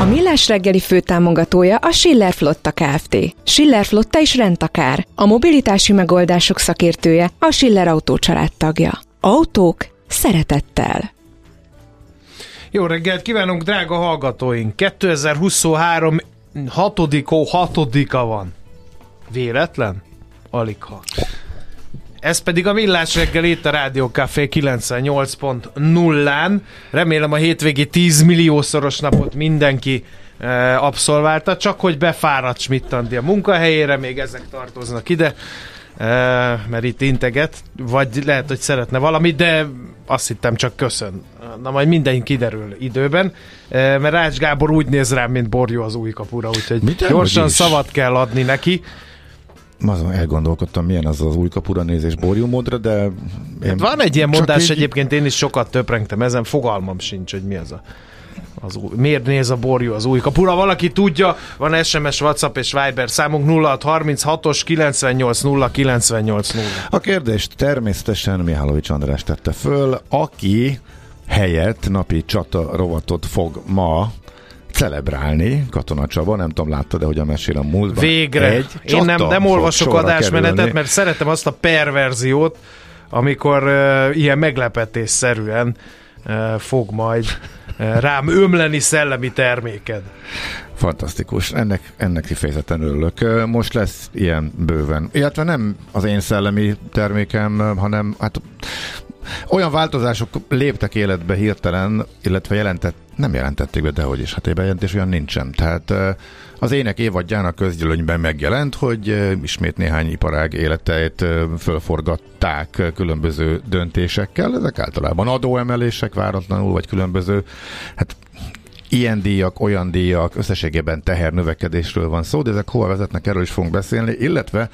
A Millás reggeli főtámogatója a Schiller Flotta Kft. Schiller Flotta is rendtakár. A mobilitási megoldások szakértője a Schiller Autó tagja. Autók szeretettel. Jó reggelt kívánunk, drága hallgatóink! 2023 hatodikó hatodika van. Véletlen? Aligha. Ez pedig a Millás reggel itt a Rádió Café 98.0-án. Remélem a hétvégi 10 milliószoros napot mindenki eh, abszolválta, csak hogy befáradt schmidt a munkahelyére, még ezek tartoznak ide, eh, mert itt integet, vagy lehet, hogy szeretne valamit, de azt hittem csak köszön. Na majd minden kiderül időben, eh, mert Rács Gábor úgy néz rám, mint Borjó az új kapura, úgyhogy Mit gyorsan is? szavat kell adni neki. Azon elgondolkodtam, milyen az az új kapura nézés borjumódra, de... Én Hát van egy ilyen mondás így- egyébként, én is sokat töprengtem ezen, fogalmam sincs, hogy mi az a az új, miért néz a borjú az új kapura? Valaki tudja, van SMS, WhatsApp és Viber számunk 0636-os 98 0 98 0. A kérdést természetesen Mihálovics András tette föl, aki helyett napi csata rovatot fog ma celebrálni, Katona Csaba, nem tudom, láttad de hogy a mesél a múltban. Végre! Egy Én nem, nem olvasok adásmenetet, kerülni. mert szeretem azt a perverziót, amikor uh, ilyen meglepetésszerűen uh, fog majd uh, rám ömleni szellemi terméked. Fantasztikus, ennek, ennek kifejezetten örülök. Most lesz ilyen bőven. Illetve nem az én szellemi termékem, hanem hát olyan változások léptek életbe hirtelen, illetve jelentett, nem jelentették be, dehogy is, hát egy bejelentés olyan nincsen. Tehát az ének évadjának közgyűlönyben megjelent, hogy ismét néhány iparág életeit fölforgatták különböző döntésekkel. Ezek általában adóemelések váratlanul, vagy különböző hát ilyen díjak, olyan díjak, összességében tehernövekedésről van szó, de ezek hova vezetnek, erről is fogunk beszélni, illetve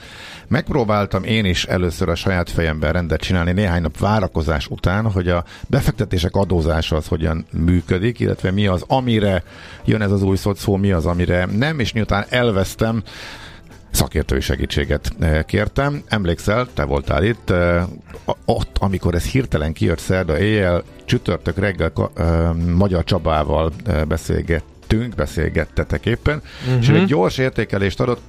megpróbáltam én is először a saját fejemben rendet csinálni néhány nap várakozás után, hogy a befektetések adózása az hogyan működik, illetve mi az, amire jön ez az új szó, mi az, amire nem, és miután elvesztem, szakértői segítséget eh, kértem. Emlékszel, te voltál itt, eh, ott, amikor ez hirtelen kijött szerda éjjel, csütörtök reggel eh, Magyar Csabával beszélgettünk, beszélgettetek éppen, uh-huh. és ő egy gyors értékelést adott,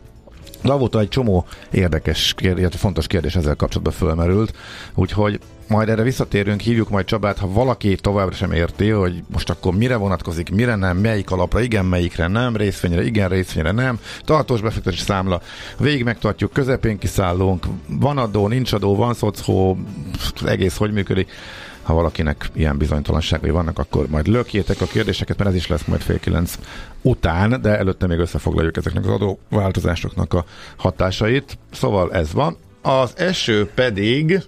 Lavóta egy csomó érdekes, kérdés, fontos kérdés ezzel kapcsolatban fölmerült, úgyhogy majd erre visszatérünk, hívjuk majd Csabát, ha valaki továbbra sem érti, hogy most akkor mire vonatkozik, mire nem, melyik alapra, igen, melyikre nem, részvényre, igen, részvényre nem, tartós befektetési számla, végig megtartjuk, közepén kiszállunk, van adó, nincs adó, van szocó, az egész hogy működik. Ha valakinek ilyen bizonytalanságai vannak, akkor majd lökjétek a kérdéseket, mert ez is lesz majd fél kilenc után, de előtte még összefoglaljuk ezeknek az adóváltozásoknak a hatásait. Szóval ez van. Az eső pedig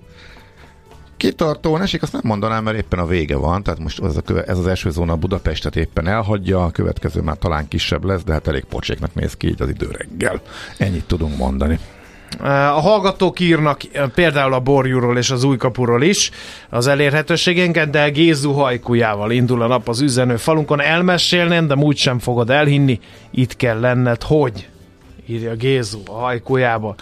kitartóan esik, azt nem mondanám, mert éppen a vége van, tehát most ez, a köve, ez az esőzóna Budapestet éppen elhagyja, a következő már talán kisebb lesz, de hát elég pocséknak néz ki így az idő reggel. Ennyit tudunk mondani. A hallgatók írnak eh, például a borjúról és az újkapuról is az elérhetőségénket, de Gézu hajkujával indul a nap az üzenő falunkon. Elmesélném, de úgy sem fogod elhinni, itt kell lenned, hogy írja Gézu a hajkójába.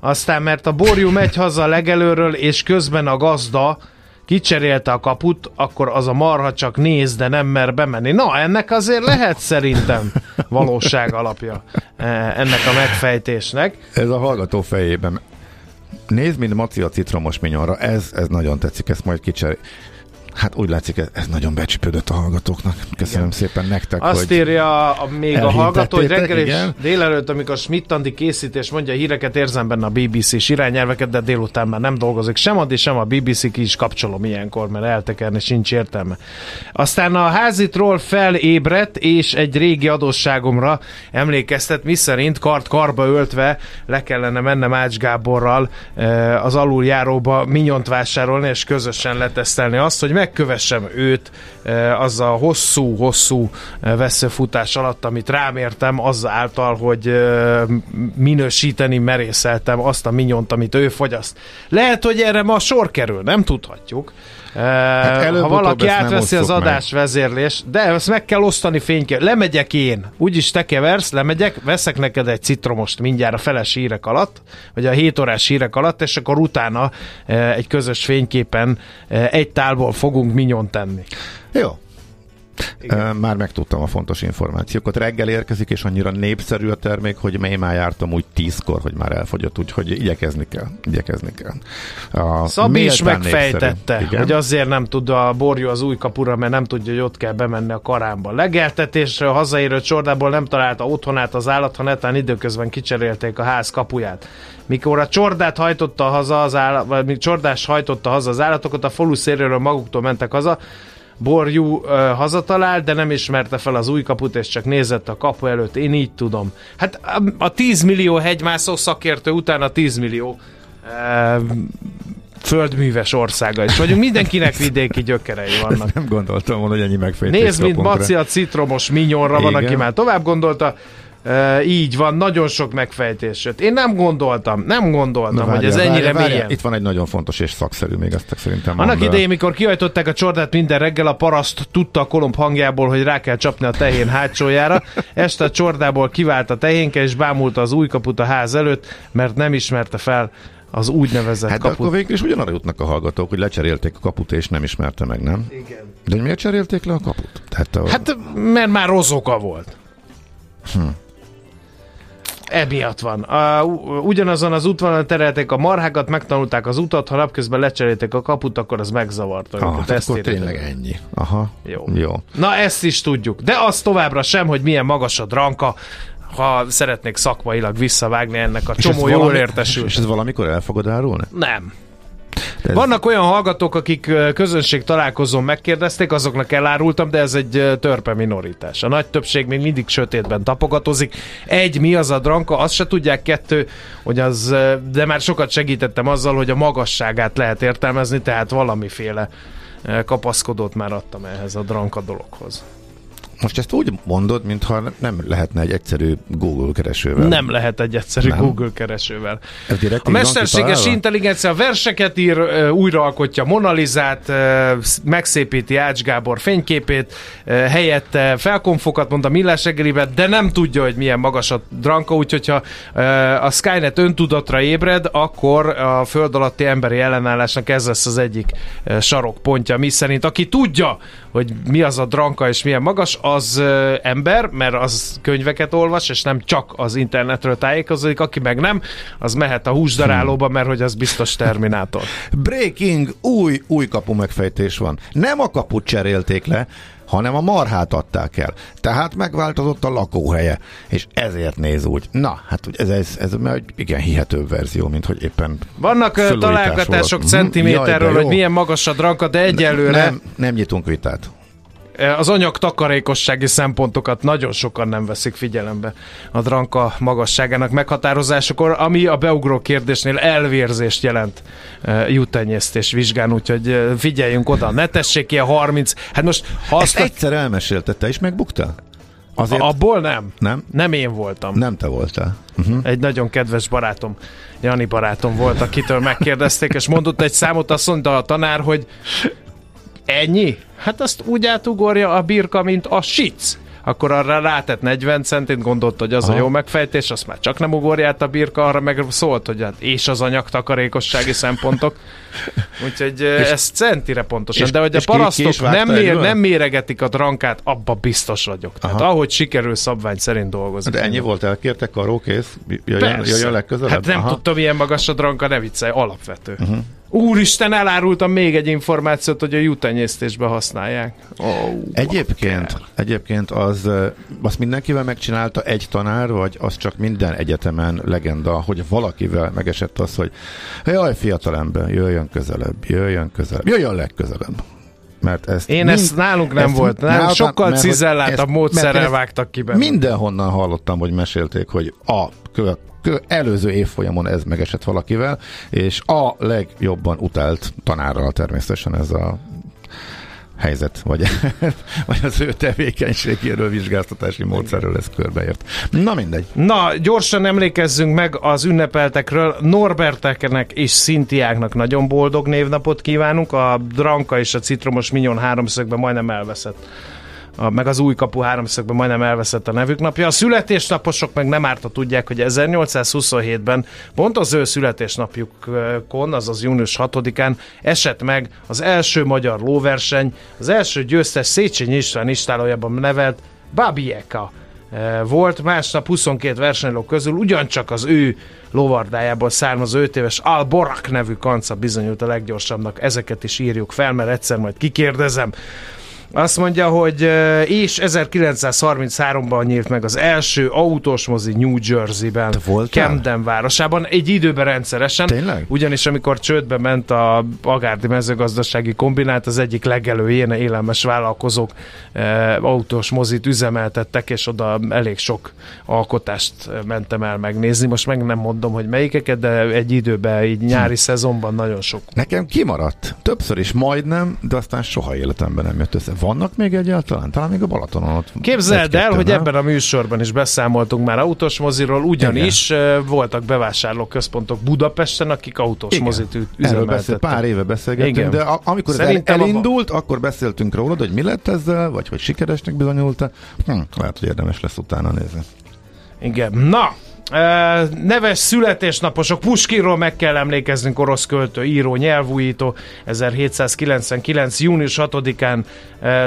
Aztán, mert a borjú megy haza legelőről, és közben a gazda kicserélte a kaput, akkor az a marha csak néz, de nem mer bemenni. Na, ennek azért lehet szerintem valóság alapja eh, ennek a megfejtésnek. Ez a hallgató fejében. Nézd, mint Maci a citromos minyonra. Ez, ez nagyon tetszik, ezt majd kicser. Hát úgy látszik, ez, nagyon becsipődött a hallgatóknak. Köszönöm Igen. szépen nektek, Azt hogy írja a, még a hallgató, hogy reggel és délelőtt, amikor Schmidt Andi készít és mondja a híreket, érzem benne a BBC-s irányelveket, de délután már nem dolgozik sem Andi, sem a BBC, ki is kapcsolom ilyenkor, mert eltekerni sincs értelme. Aztán a házitról felébredt, és egy régi adósságomra emlékeztet, miszerint kart karba öltve le kellene mennem Ács Gáborral eh, az aluljáróba minyont vásárolni, és közösen letesztelni azt, hogy megkövessem őt eh, az a hosszú-hosszú eh, veszőfutás alatt, amit rám értem, azáltal, hogy eh, minősíteni merészeltem azt a minyont, amit ő fogyaszt. Lehet, hogy erre ma sor kerül, nem tudhatjuk. Hát ha valaki átveszi az osszuk meg. adás vezérlés, de ezt meg kell osztani fénykép. Lemegyek én, úgyis te keversz, lemegyek, veszek neked egy citromost mindjárt a feles hírek alatt, vagy a 7 órás hírek alatt, és akkor utána egy közös fényképen egy tálból fogunk minyon tenni. Jó. Igen. Már megtudtam a fontos információkat. Reggel érkezik, és annyira népszerű a termék, hogy én már jártam úgy tízkor, hogy már elfogyott, úgyhogy igyekezni kell. Igyekezni kell. A Szabi is megfejtette, hogy azért nem tud a borjú az új kapura, mert nem tudja, hogy ott kell bemenni a karámba. Legeltetésre a hazaérő csordából nem találta otthonát az állat, ha netán időközben kicserélték a ház kapuját. Mikor a csordát hajtotta haza az állat, vagy csordás hajtotta haza az állatokat, a falu széléről maguktól mentek haza, Borjú uh, hazatalált, de nem ismerte fel az új kaput, és csak nézett a kapu előtt. Én így tudom. Hát a, a 10 millió hegymászó szakértő után a 10 millió uh, földműves országa is vagyunk. Mindenkinek vidéki gyökerei vannak. Nem gondoltam volna, hogy ennyi megfejtés Nézd, mint. Maci a citromos minyonra van, Igen. aki már tovább gondolta. E, így van, nagyon sok megfejtés jött. Én nem gondoltam, nem gondoltam, Na, hogy ez ennyire várjál, mélyen. Itt van egy nagyon fontos és szakszerű még ezt szerintem. Annak mondd idején, mikor kihajtották a csordát minden reggel, a paraszt tudta a kolomb hangjából, hogy rá kell csapni a tehén hátsójára. Este a csordából kivált a tehénke, és bámulta az új kaput a ház előtt, mert nem ismerte fel az úgynevezett Hát kaput. akkor végül is ugyanarra jutnak a hallgatók, hogy lecserélték a kaput és nem ismerte meg, nem? Igen. De hogy miért cserélték le a kaput? Tehát a... Hát, mert már rossz oka volt. Hm. Emiatt van. A, ugyanazon az útvonalon terelték a marhákat, megtanulták az utat, ha napközben lecserélték a kaput, akkor az megzavarta ah, őket. hát Ezt akkor tényleg ennyi. Aha. Jó. Jó. Na ezt is tudjuk. De az továbbra sem, hogy milyen magas a dranka, ha szeretnék szakmailag visszavágni ennek a És csomó jól valami- értesült. És ez valamikor el fogod árulni? Nem. Ez- Vannak olyan hallgatók, akik közönség találkozón megkérdezték, azoknak elárultam, de ez egy törpe minoritás. A nagy többség még mindig sötétben tapogatozik. Egy, mi az a dranka, azt se tudják. Kettő, hogy az, de már sokat segítettem azzal, hogy a magasságát lehet értelmezni, tehát valamiféle kapaszkodót már adtam ehhez a dranka dologhoz. Most ezt úgy mondod, mintha nem lehetne egy egyszerű Google keresővel. Nem lehet egy egyszerű Nem. Google keresővel. Ez direkt A mesterséges intelligencia verseket ír, újraalkotja Monalizát, megszépíti Ács Gábor fényképét, helyette felkonfokat mond a millás reggelibe, de nem tudja, hogy milyen magas a dranka, úgyhogy ha a Skynet öntudatra ébred, akkor a föld alatti emberi ellenállásnak ez lesz az egyik sarokpontja, mi szerint aki tudja, hogy mi az a dranka és milyen magas, az ember, mert az könyveket olvas, és nem csak az internetről tájékozódik, aki meg nem, az mehet a húsdarálóba, mert hogy az biztos terminátor. Breaking, új, új kapu megfejtés van. Nem a kaput cserélték le, hanem a marhát adták el. Tehát megváltozott a lakóhelye, és ezért néz úgy. Na, hát ez, ez, ez egy igen hihetőbb verzió, mint hogy éppen Vannak találgatások volt. Mhm. centiméterről, Jaj, hogy milyen magas a dranka, de egyelőre nem, nem nyitunk vitát. Az anyag takarékossági szempontokat nagyon sokan nem veszik figyelembe a dranka magasságának meghatározásakor, ami a beugró kérdésnél elvérzést jelent e, jutenyésztés vizsgán, úgyhogy e, figyeljünk oda, ne tessék a 30, hát most ha Ezt azt egyszer elmesélted, te is megbuktál? Azért abból nem. nem? Nem én voltam. Nem te voltál. Uh-huh. Egy nagyon kedves barátom, Jani barátom volt, akitől megkérdezték, és mondott egy számot, azt mondta a tanár, hogy ennyi? Hát azt úgy átugorja a birka, mint a sic. akkor arra rátett 40 centit, gondolt, hogy az Aha. a jó megfejtés, azt már csak nem ugorját a birka, arra meg szólt, hogy hát és az anyag takarékossági szempontok. Úgyhogy és, ez centire pontosan, és, de hogy a parasztok nem, mér, nem méregetik a drankát, abba biztos vagyok. Tehát Aha. ahogy sikerül szabvány szerint dolgozni. De ennyi volt, elkértek, kész, jöjjön, jöjjön legközelebb? Hát nem Aha. tudtam, ilyen magas a dranka, ne viccelj, alapvető. Uh-huh. Úristen, elárultam még egy információt, hogy a jutenyésztésbe használják. Oh, egyébként, bakker. egyébként az, azt mindenkivel megcsinálta egy tanár, vagy az csak minden egyetemen legenda, hogy valakivel megesett az, hogy jaj, fiatalember, jöjjön közelebb, jöjjön közelebb, jöjjön legközelebb. Mert ezt Én mind, ezt nálunk nem ezt volt. Nálunk sokkal cizelláltabb módszerrel vágtak ki belőle. Mindenhonnan hallottam, hogy mesélték, hogy a előző évfolyamon ez megesett valakivel, és a legjobban utált tanárral természetesen ez a helyzet, vagy, vagy az ő tevékenységéről, vizsgáztatási módszerről ez körbeért. Na mindegy. Na, gyorsan emlékezzünk meg az ünnepeltekről. Norberteknek és Szintiáknak nagyon boldog névnapot kívánunk. A Dranka és a Citromos Minyon háromszögben majdnem elveszett a, meg az új kapu háromszögben majdnem elveszett a nevük napja. A születésnaposok meg nem árta tudják, hogy 1827-ben pont az ő születésnapjukon, azaz június 6-án esett meg az első magyar lóverseny, az első győztes Széchenyi István istálójában nevelt Babieka e, volt, másnap 22 versenyló közül ugyancsak az ő lovardájából származó 5 éves Alborak nevű kanca bizonyult a leggyorsabbnak. Ezeket is írjuk fel, mert egyszer majd kikérdezem. Azt mondja, hogy és 1933-ban nyílt meg az első autós mozi New Jersey-ben, Camden városában, egy időben rendszeresen. Tényleg? Ugyanis amikor csődbe ment a Agárdi mezőgazdasági kombinát, az egyik legelőjén élelmes vállalkozók autós mozit üzemeltettek, és oda elég sok alkotást mentem el megnézni. Most meg nem mondom, hogy melyikeket, de egy időben, így nyári hm. szezonban nagyon sok. Nekem kimaradt. Többször is majdnem, de aztán soha életemben nem jött össze vannak még egyáltalán? Talán még a Balatonon ott. Képzeld el, hogy ebben a műsorban is beszámoltunk már autós moziról, ugyanis Igen. voltak bevásárlóközpontok Budapesten, akik autós Igen. mozit üzemeltettek. pár éve beszélgettünk, Igen. de a, amikor Szerintem ez elindult, a... akkor beszéltünk róla, hogy mi lett ezzel, vagy hogy sikeresnek bizonyult hm, lehet, hogy érdemes lesz utána nézni. Igen. Na, neves születésnaposok, Puskinról meg kell emlékeznünk, orosz költő, író, nyelvújító, 1799. június 6-án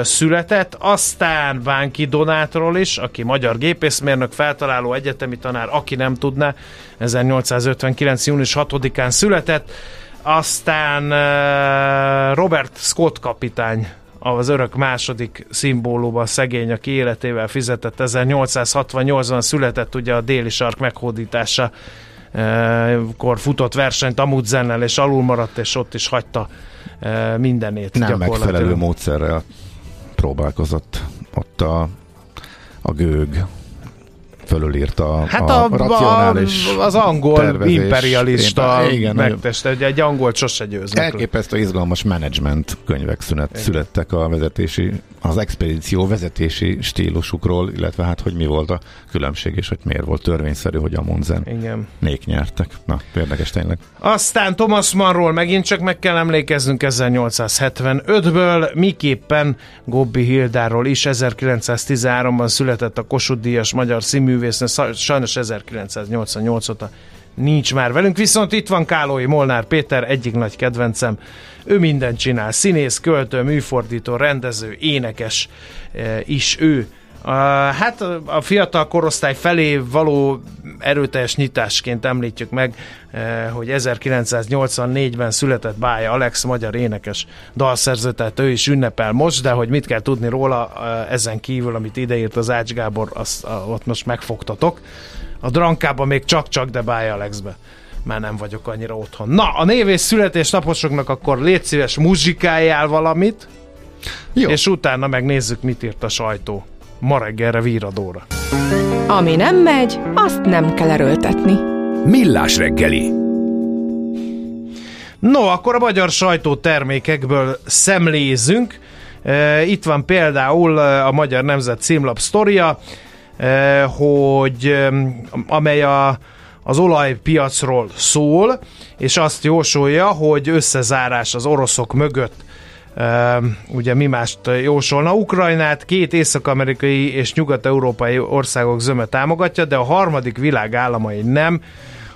született, aztán Bánki Donátról is, aki magyar gépészmérnök, feltaláló egyetemi tanár, aki nem tudná, 1859. június 6-án született, aztán Robert Scott kapitány az örök második szimbóluma szegény, aki életével fizetett 1868-ban született ugye a déli sark meghódítása eh, kor futott versenyt Amudzennel, és alul maradt, és ott is hagyta eh, mindenét. Nem megfelelő módszerrel próbálkozott ott a, a gőg fölülírta hát a, a, racionális a, az angol tervezés. imperialista igen, megteste, ugye egy angol sose győznek. Elképesztő izgalmas menedzsment könyvek szünet, születtek a vezetési, az expedíció vezetési stílusukról, illetve hát, hogy mi volt a különbség, és hogy miért volt törvényszerű, hogy a Munzen igen. nék nyertek. Na, érdekes tényleg. Aztán Thomas Mannról megint csak meg kell emlékeznünk 1875-ből, miképpen Gobbi Hildáról is 1913-ban született a Kossuth Díjas magyar színmű művésznő, sajnos 1988 óta nincs már velünk, viszont itt van Kálói Molnár Péter, egyik nagy kedvencem. Ő mindent csinál, színész, költő, műfordító, rendező, énekes e, is ő. Uh, hát a fiatal korosztály felé való erőteljes nyitásként említjük meg, uh, hogy 1984-ben született Bája Alex, magyar énekes dalszerző, tehát ő is ünnepel most, de hogy mit kell tudni róla uh, ezen kívül, amit ideírt az Ács Gábor, azt ott most megfogtatok. A drankában még csak-csak, de Bája Alexbe már nem vagyok annyira otthon. Na, a név és születésnaposoknak akkor légy szíves muzsikáljál valamit, Jó. és utána megnézzük, mit írt a sajtó ma reggelre víradóra. Ami nem megy, azt nem kell erőltetni. Millás reggeli. No, akkor a magyar sajtó termékekből szemlézünk. E, itt van például a Magyar Nemzet címlap sztoria, e, hogy amely a, az olajpiacról szól, és azt jósolja, hogy összezárás az oroszok mögött ugye mi mást jósolna. Ukrajnát két észak-amerikai és nyugat-európai országok zöme támogatja, de a harmadik világ államai nem.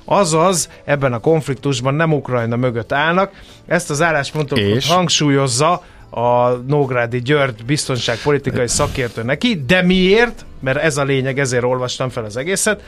Azaz, ebben a konfliktusban nem Ukrajna mögött állnak. Ezt az álláspontot És? hangsúlyozza a Nógrádi György biztonságpolitikai szakértő neki, de miért? Mert ez a lényeg, ezért olvastam fel az egészet.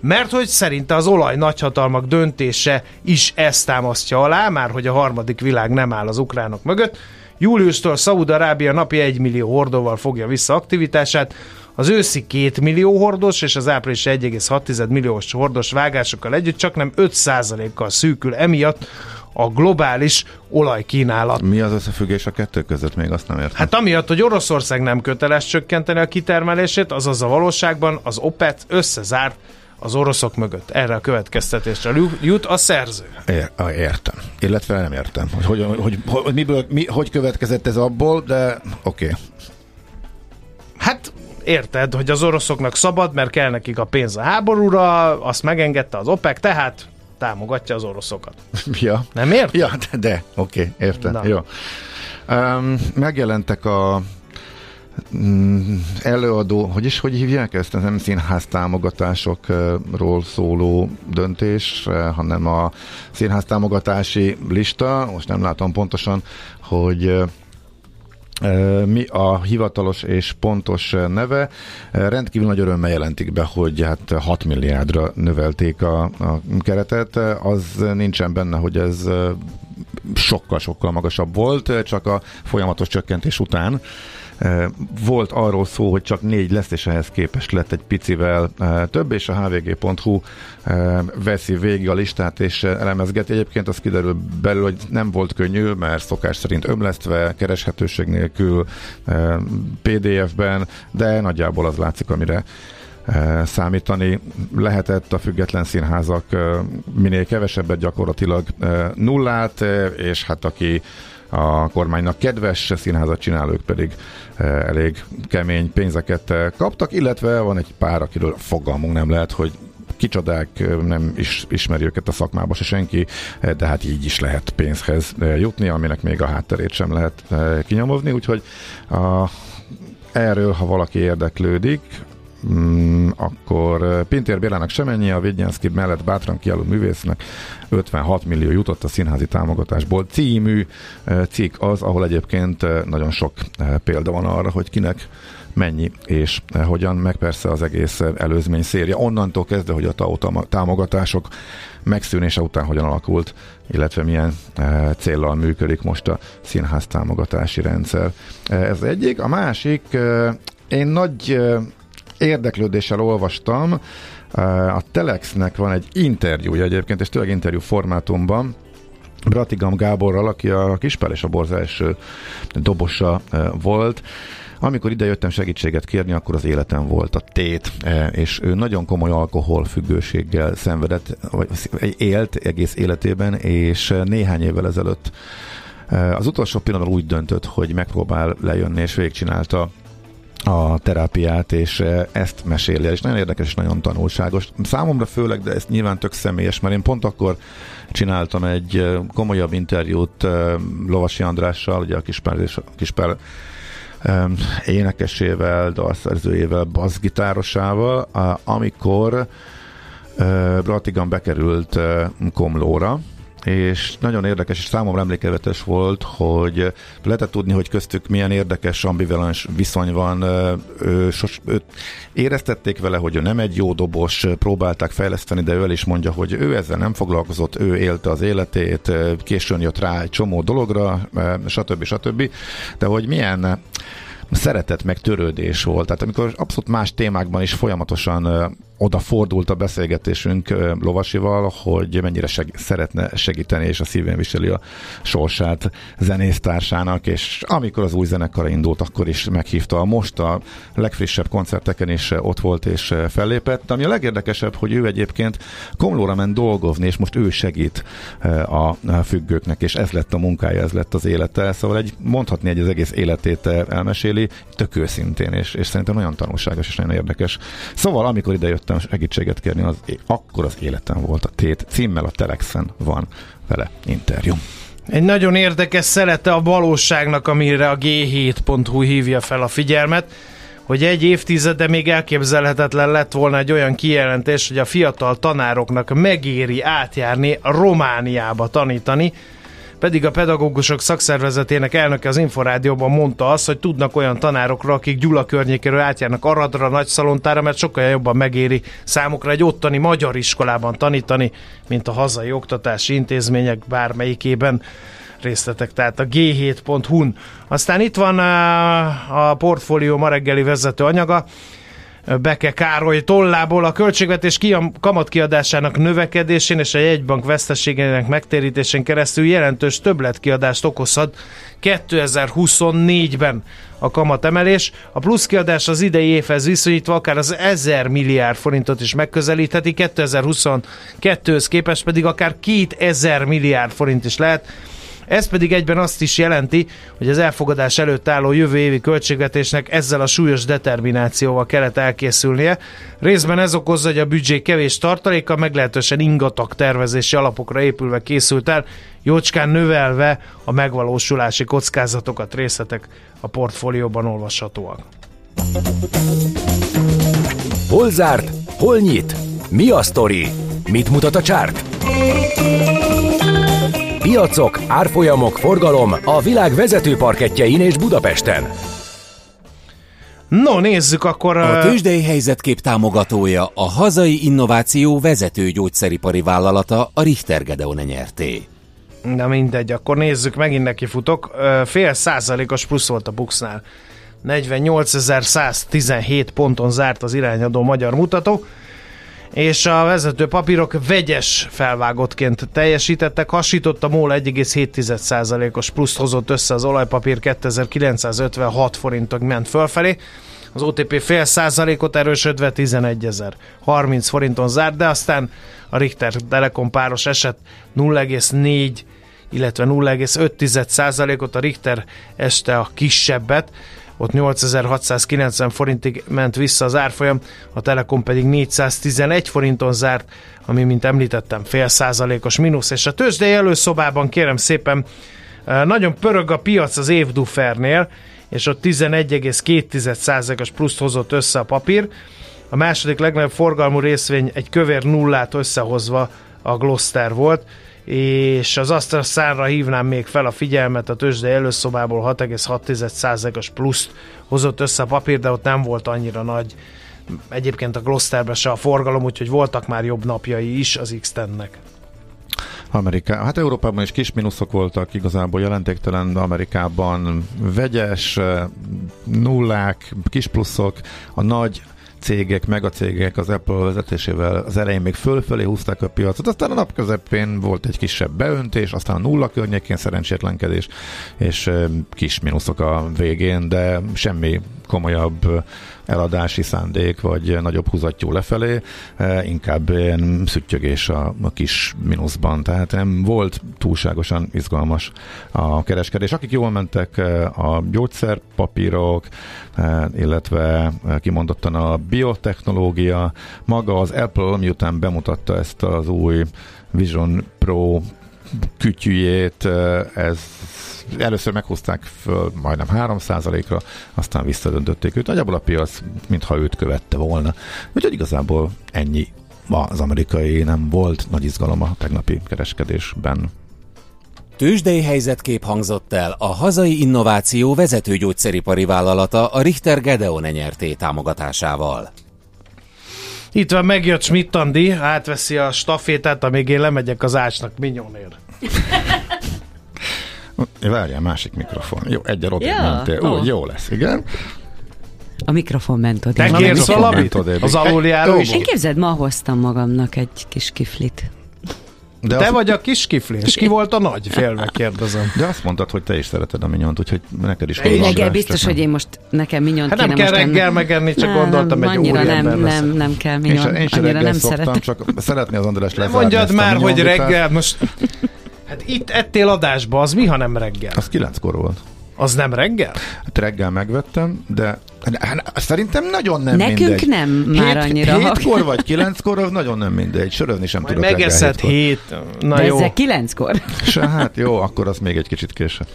Mert hogy szerinte az olaj nagyhatalmak döntése is ezt támasztja alá, már hogy a harmadik világ nem áll az ukránok mögött. Júliustól Szaúd-Arábia napi 1 millió hordóval fogja vissza aktivitását, az őszi 2 millió hordos és az április 1,6 milliós hordos vágásokkal együtt csak nem 5%-kal szűkül emiatt a globális olajkínálat. Mi az összefüggés a kettő között? Még azt nem értem. Hát amiatt, hogy Oroszország nem köteles csökkenteni a kitermelését, azaz a valóságban az OPET összezárt az oroszok mögött. Erre a következtetésre jut a szerző. Ér, értem. Illetve nem értem, hogy, hogy, hogy, hogy, miből, mi, hogy következett ez abból, de oké. Okay. Hát érted, hogy az oroszoknak szabad, mert kell nekik a pénz a háborúra, azt megengedte az OPEC, tehát támogatja az oroszokat. Ja. Nem ért? Ja, de, de oké, okay, értem. Na. Jó. Um, megjelentek a előadó, hogy is, hogy hívják ezt? Ez nem színház támogatásokról szóló döntés, hanem a színház támogatási lista. Most nem látom pontosan, hogy mi a hivatalos és pontos neve. Rendkívül nagy örömmel jelentik be, hogy hát 6 milliárdra növelték a, a keretet. Az nincsen benne, hogy ez sokkal-sokkal magasabb volt, csak a folyamatos csökkentés után. Volt arról szó, hogy csak négy lesz, és ehhez képest lett egy picivel több, és a hvg.hu veszi végig a listát, és elemezgeti. Egyébként az kiderül belül, hogy nem volt könnyű, mert szokás szerint ömlesztve, kereshetőség nélkül, PDF-ben, de nagyjából az látszik, amire számítani lehetett a független színházak minél kevesebbet gyakorlatilag nullát, és hát aki a kormánynak kedves színházat csinálók pedig eh, elég kemény pénzeket eh, kaptak, illetve van egy pár, akiről fogalmunk nem lehet, hogy kicsodák, eh, nem is ismeri őket a szakmába se senki, de hát így is lehet pénzhez jutni, aminek még a hátterét sem lehet eh, kinyomozni, úgyhogy a, erről, ha valaki érdeklődik, Mm, akkor eh, Pintér Bélának semennyi, a Vignyánszki mellett bátran kiálló művésznek 56 millió jutott a színházi támogatásból című eh, cikk az, ahol egyébként eh, nagyon sok példa van arra, hogy kinek mennyi és hogyan, meg persze az egész előzmény széria. Onnantól kezdve, hogy a TAO támogatások megszűnése után hogyan alakult, illetve milyen e, céllal működik most a színház támogatási rendszer. Ez egyik. A másik, én nagy érdeklődéssel olvastam, e, a Telexnek van egy interjúja egyébként, és tényleg interjú formátumban, Bratigam Gáborral, aki a Kispál és a Borza első dobosa e, volt, amikor ide jöttem segítséget kérni, akkor az életem volt a tét, e, és ő nagyon komoly alkoholfüggőséggel szenvedett, vagy élt egész életében, és néhány évvel ezelőtt az utolsó pillanatban úgy döntött, hogy megpróbál lejönni, és végigcsinálta a terápiát, és e, ezt meséli el, és nagyon érdekes és nagyon tanulságos. Számomra főleg, de ez nyilván tök személyes, mert én pont akkor csináltam egy e, komolyabb interjút e, Lovasi Andrással, ugye a Kispár um, énekesével, dalszerzőjével, basszgitárosával, a- amikor Bratigan bekerült Komlóra, és nagyon érdekes és számomra emlékevetes volt, hogy lehetett tudni, hogy köztük milyen érdekes, ambivalens viszony van. Ő, sos, őt éreztették vele, hogy ő nem egy jó dobos, próbálták fejleszteni, de ő el is mondja, hogy ő ezzel nem foglalkozott, ő élte az életét, későn jött rá egy csomó dologra, stb. stb. De hogy milyen szeretet meg törődés volt. Tehát amikor abszolút más témákban is folyamatosan ö, odafordult a beszélgetésünk Lovasival, hogy mennyire seg- szeretne segíteni, és a szívén viseli a sorsát zenésztársának, és amikor az új zenekara indult, akkor is meghívta most a legfrissebb koncerteken is ott volt és fellépett. Ami a legérdekesebb, hogy ő egyébként Komlóra ment dolgozni, és most ő segít a függőknek, és ez lett a munkája, ez lett az élete. Szóval egy, mondhatni egy az egész életét elmeséli, tök őszintén, és, és szerintem nagyon tanulságos és nagyon érdekes. Szóval, amikor ide jöttem segítséget kérni, az, akkor az életem volt a tét. Címmel a Telexen van vele interjú. Egy nagyon érdekes szelete a valóságnak, amire a G7.hu hívja fel a figyelmet, hogy egy évtizede még elképzelhetetlen lett volna egy olyan kijelentés, hogy a fiatal tanároknak megéri átjárni Romániába tanítani, pedig a pedagógusok szakszervezetének elnöke az Inforádióban mondta azt, hogy tudnak olyan tanárokra, akik Gyula környékéről átjárnak Aradra, Nagyszalontára, mert sokkal jobban megéri számukra egy ottani magyar iskolában tanítani, mint a hazai oktatási intézmények bármelyikében részletek, tehát a g7.hu-n. Aztán itt van a, a portfólió ma reggeli vezető anyaga, Beke Károly tollából a költségvetés kamatkiadásának növekedésén és a jegybank veszteségének megtérítésén keresztül jelentős többletkiadást okozhat 2024-ben a kamatemelés. A pluszkiadás az idei évhez viszonyítva akár az 1000 milliárd forintot is megközelítheti, 2022-höz képest pedig akár 2000 milliárd forint is lehet. Ez pedig egyben azt is jelenti, hogy az elfogadás előtt álló jövő évi költségvetésnek ezzel a súlyos determinációval kellett elkészülnie. Részben ez okozza, hogy a büdzsé kevés tartaléka meglehetősen ingatag tervezési alapokra épülve készült el, jócskán növelve a megvalósulási kockázatokat részletek a portfólióban olvashatóak. Hol zárt? Hol nyit? Mi a sztori? Mit mutat a csárt? Piacok, árfolyamok, forgalom a világ vezető parketjein és Budapesten. No, nézzük akkor... A tőzsdei helyzetkép támogatója a hazai innováció vezető gyógyszeripari vállalata a Richter Gedeon nyerté. Na mindegy, akkor nézzük, megint neki futok. Fél százalékos plusz volt a Buxnál. 48.117 ponton zárt az irányadó magyar mutató és a vezető papírok vegyes felvágottként teljesítettek, hasított a MOL 1,7%-os pluszt hozott össze az olajpapír 2956 forintok ment fölfelé, az OTP fél százalékot erősödve 11 ezer 30 forinton zárt, de aztán a Richter Telekom páros eset 0,4 illetve 0,5 százalékot, a Richter este a kisebbet, ott 8690 forintig ment vissza az árfolyam, a Telekom pedig 411 forinton zárt, ami, mint említettem, fél százalékos mínusz, és a tőzsdei előszobában kérem szépen nagyon pörög a piac az évdufernél, és ott 11,2%-os pluszt hozott össze a papír. A második legnagyobb forgalmú részvény egy kövér nullát összehozva a Gloster volt, és az Astra szárra hívnám még fel a figyelmet, a tőzsde előszobából 6,6%-os pluszt hozott össze a papír, de ott nem volt annyira nagy. Egyébként a Glosterbe se a forgalom, úgyhogy voltak már jobb napjai is az x nek Amerika, hát Európában is kis mínuszok voltak, igazából jelentéktelen, Amerikában vegyes, nullák, kis pluszok, a nagy cégek, megacégek az Apple vezetésével az elején még fölfelé húzták a piacot, aztán a nap közepén volt egy kisebb beöntés, aztán a nulla környékén szerencsétlenkedés, és kis mínuszok a végén, de semmi komolyabb eladási szándék, vagy nagyobb húzattyú lefelé, e, inkább ilyen szüttyögés a, a kis mínuszban, tehát nem volt túlságosan izgalmas a kereskedés. Akik jól mentek e, a gyógyszerpapírok, e, illetve kimondottan a biotechnológia, maga az Apple, miután bemutatta ezt az új Vision Pro kütyüjét, ez először meghozták föl majdnem 3%-ra, aztán visszadöntötték őt. Nagyjából a piac, mintha őt követte volna. Úgyhogy igazából ennyi az amerikai nem volt nagy izgalom a tegnapi kereskedésben. Tőzsdei helyzetkép hangzott el a hazai innováció vezető gyógyszeripari vállalata a Richter Gedeon nyerté támogatásával. Itt van, megjött Schmidt Andi, átveszi a stafétát, amíg én lemegyek az ácsnak minyónér. Várjál, másik mikrofon. Jó, egy odébb ja. mentél. Úgy, oh. jó lesz, igen. A mikrofon ment oda. Te kérsz valamit? Az aluljáró? Én képzeld, ma hoztam magamnak egy kis kiflit. De te az... vagy a kis kifli, és ki volt a nagy? Félve kérdezem. De azt mondtad, hogy te is szereted a minyont, úgyhogy neked is Reggel biztos, hogy én most nekem minyont hát nem kell reggel enni. megenni, csak nem, gondoltam, egy annyira nem, nem, nem, nem kell minyon. Én, én annyira nem szoktam, szeretem. csak szeretné az András lezárni Mondjad már, hogy reggel most... Hát itt ettél adásba, az mi, ha nem reggel? Az kilenckor volt. Az nem reggel? Hát reggel megvettem, de hát, szerintem nagyon nem Nekünk mindegy. nem már Hét, annyira. Hétkor vagy kilenckor, az nagyon nem mindegy. Sörözni sem Majd tudok megeszed reggel hét. Na De jó. ezzel kilenckor. Se, hát jó, akkor az még egy kicsit később.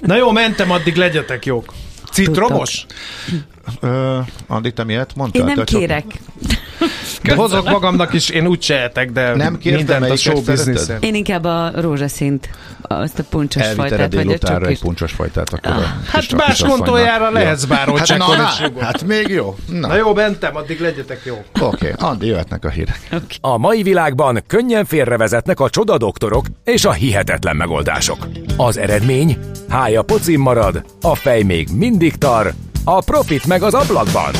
Na jó, mentem, addig legyetek jók. Citromos? Ö, Andi, te miért mondtál? Én nem Te csak- kérek. De hozok magamnak is, én úgy sehetek, de Nem kértem, mindent a show business Én inkább a rózsaszint, azt a puncsos Elvitted fajtát, vagy a délutánra egy puncsos fajtát, akkor a Hát más Jó. lehetsz bárhol hát, na, csekkolni, na, nyugodt. hát még jó. Na, Na jó, mentem, addig legyetek jó. Oké, okay. Andi, jöhetnek a hírek. A mai világban könnyen félrevezetnek a csoda doktorok és a hihetetlen megoldások. Az eredmény? Hája pocim marad, a fej még mindig tar, a profit meg az ablakban.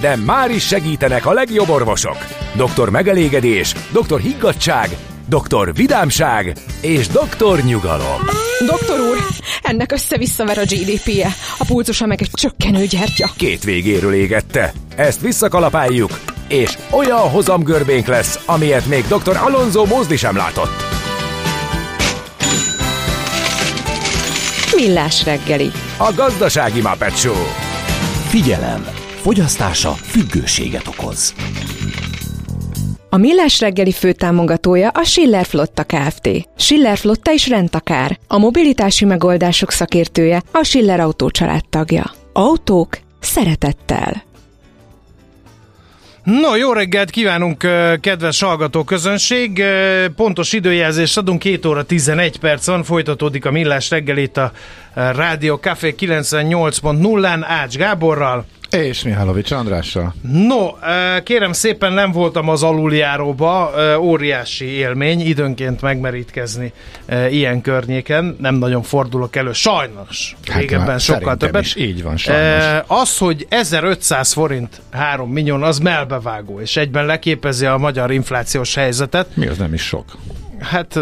De már is segítenek a legjobb orvosok. Doktor megelégedés, doktor higgadság, doktor vidámság és doktor nyugalom. Doktor úr, ennek össze-visszaver a GDP-je, a pulcosa meg egy csökkenő gyertya. Két végéről égette. Ezt visszakalapáljuk, és olyan hozamgörbénk lesz, amilyet még dr. Alonso Mózdi sem látott. Millás reggeli. A gazdasági Muppet Show. Figyelem! Fogyasztása függőséget okoz. A Millás reggeli főtámogatója a Schiller Flotta Kft. Schiller Flotta is rendtakár. A mobilitási megoldások szakértője a Schiller Autó tagja. Autók szeretettel. No, jó reggelt kívánunk, kedves hallgató közönség. Pontos időjelzést adunk, 2 óra 11 perc van, folytatódik a millás reggelét a ö, Rádió Café 98.0-án Ács Gáborral. És Mihálovics Andrással. No, ö, kérem szépen nem voltam az aluljáróba, ö, óriási élmény időnként megmerítkezni ö, ilyen környéken, nem nagyon fordulok elő, sajnos. Régebben már sokkal Hát, többet. is így van, sajnos. Az, hogy 1500 forint 3 millió, az melbevágó, és egyben leképezi a magyar inflációs helyzetet. Mi az nem is sok. Hát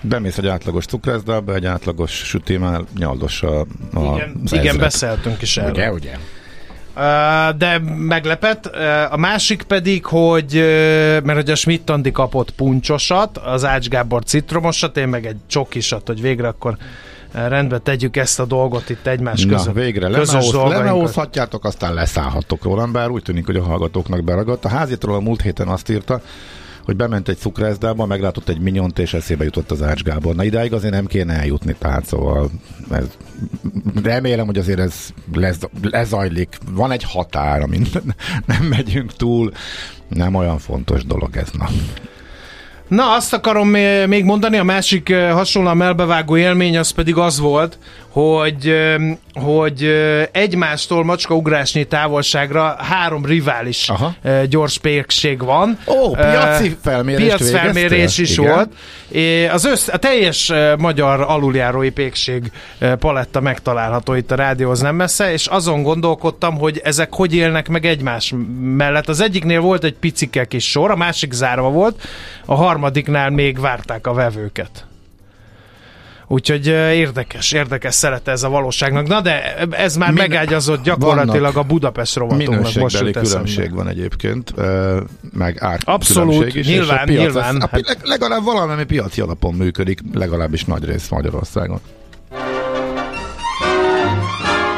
Bemész egy átlagos cukrászdába, egy átlagos sütémel nyaldos a, a igen, igen beszéltünk is erről. Ugye, ugye? De meglepett. A másik pedig, hogy mert hogy a Schmidt Andi kapott puncsosat, az Ács Gábor citromosat, én meg egy csokisat, hogy végre akkor rendbe tegyük ezt a dolgot itt egymás Na, között. végre közös lemeóz, dolgainkat. lemeózhatjátok, aztán leszállhattok róla, bár úgy tűnik, hogy a hallgatóknak beragadt. A házitról a múlt héten azt írta, hogy bement egy cukrászdába, meglátott egy minyont, és eszébe jutott az Ács Gábor. Na idáig azért nem kéne eljutni, tehát szóval ez, remélem, hogy azért ez lez, lezajlik. Van egy határ, amin nem megyünk túl. Nem olyan fontos dolog ez, na. Na, azt akarom még mondani, a másik eh, hasonlóan melbevágó élmény az pedig az volt, hogy, hogy egymástól macskaugrásnyi távolságra három rivális Aha. gyors pékség van. Ó, piaci felmérést Piacfelmérés is Igen. volt. Az össz, a teljes magyar aluljárói pékség paletta megtalálható itt a rádióhoz nem messze, és azon gondolkodtam, hogy ezek hogy élnek meg egymás mellett. Az egyiknél volt egy picike kis sor, a másik zárva volt, a harmadiknál még várták a vevőket. Úgyhogy érdekes, érdekes szerete ez a valóságnak. Na de ez már Min- megágyazott gyakorlatilag a Budapest rovatunknak. Most Minőségbeli jut különbség van egyébként, meg ár Abszolút, is, nyilván, a piac nyilván. Az, Hát- leg- legalább valami piaci alapon működik, legalábbis nagy rész Magyarországon.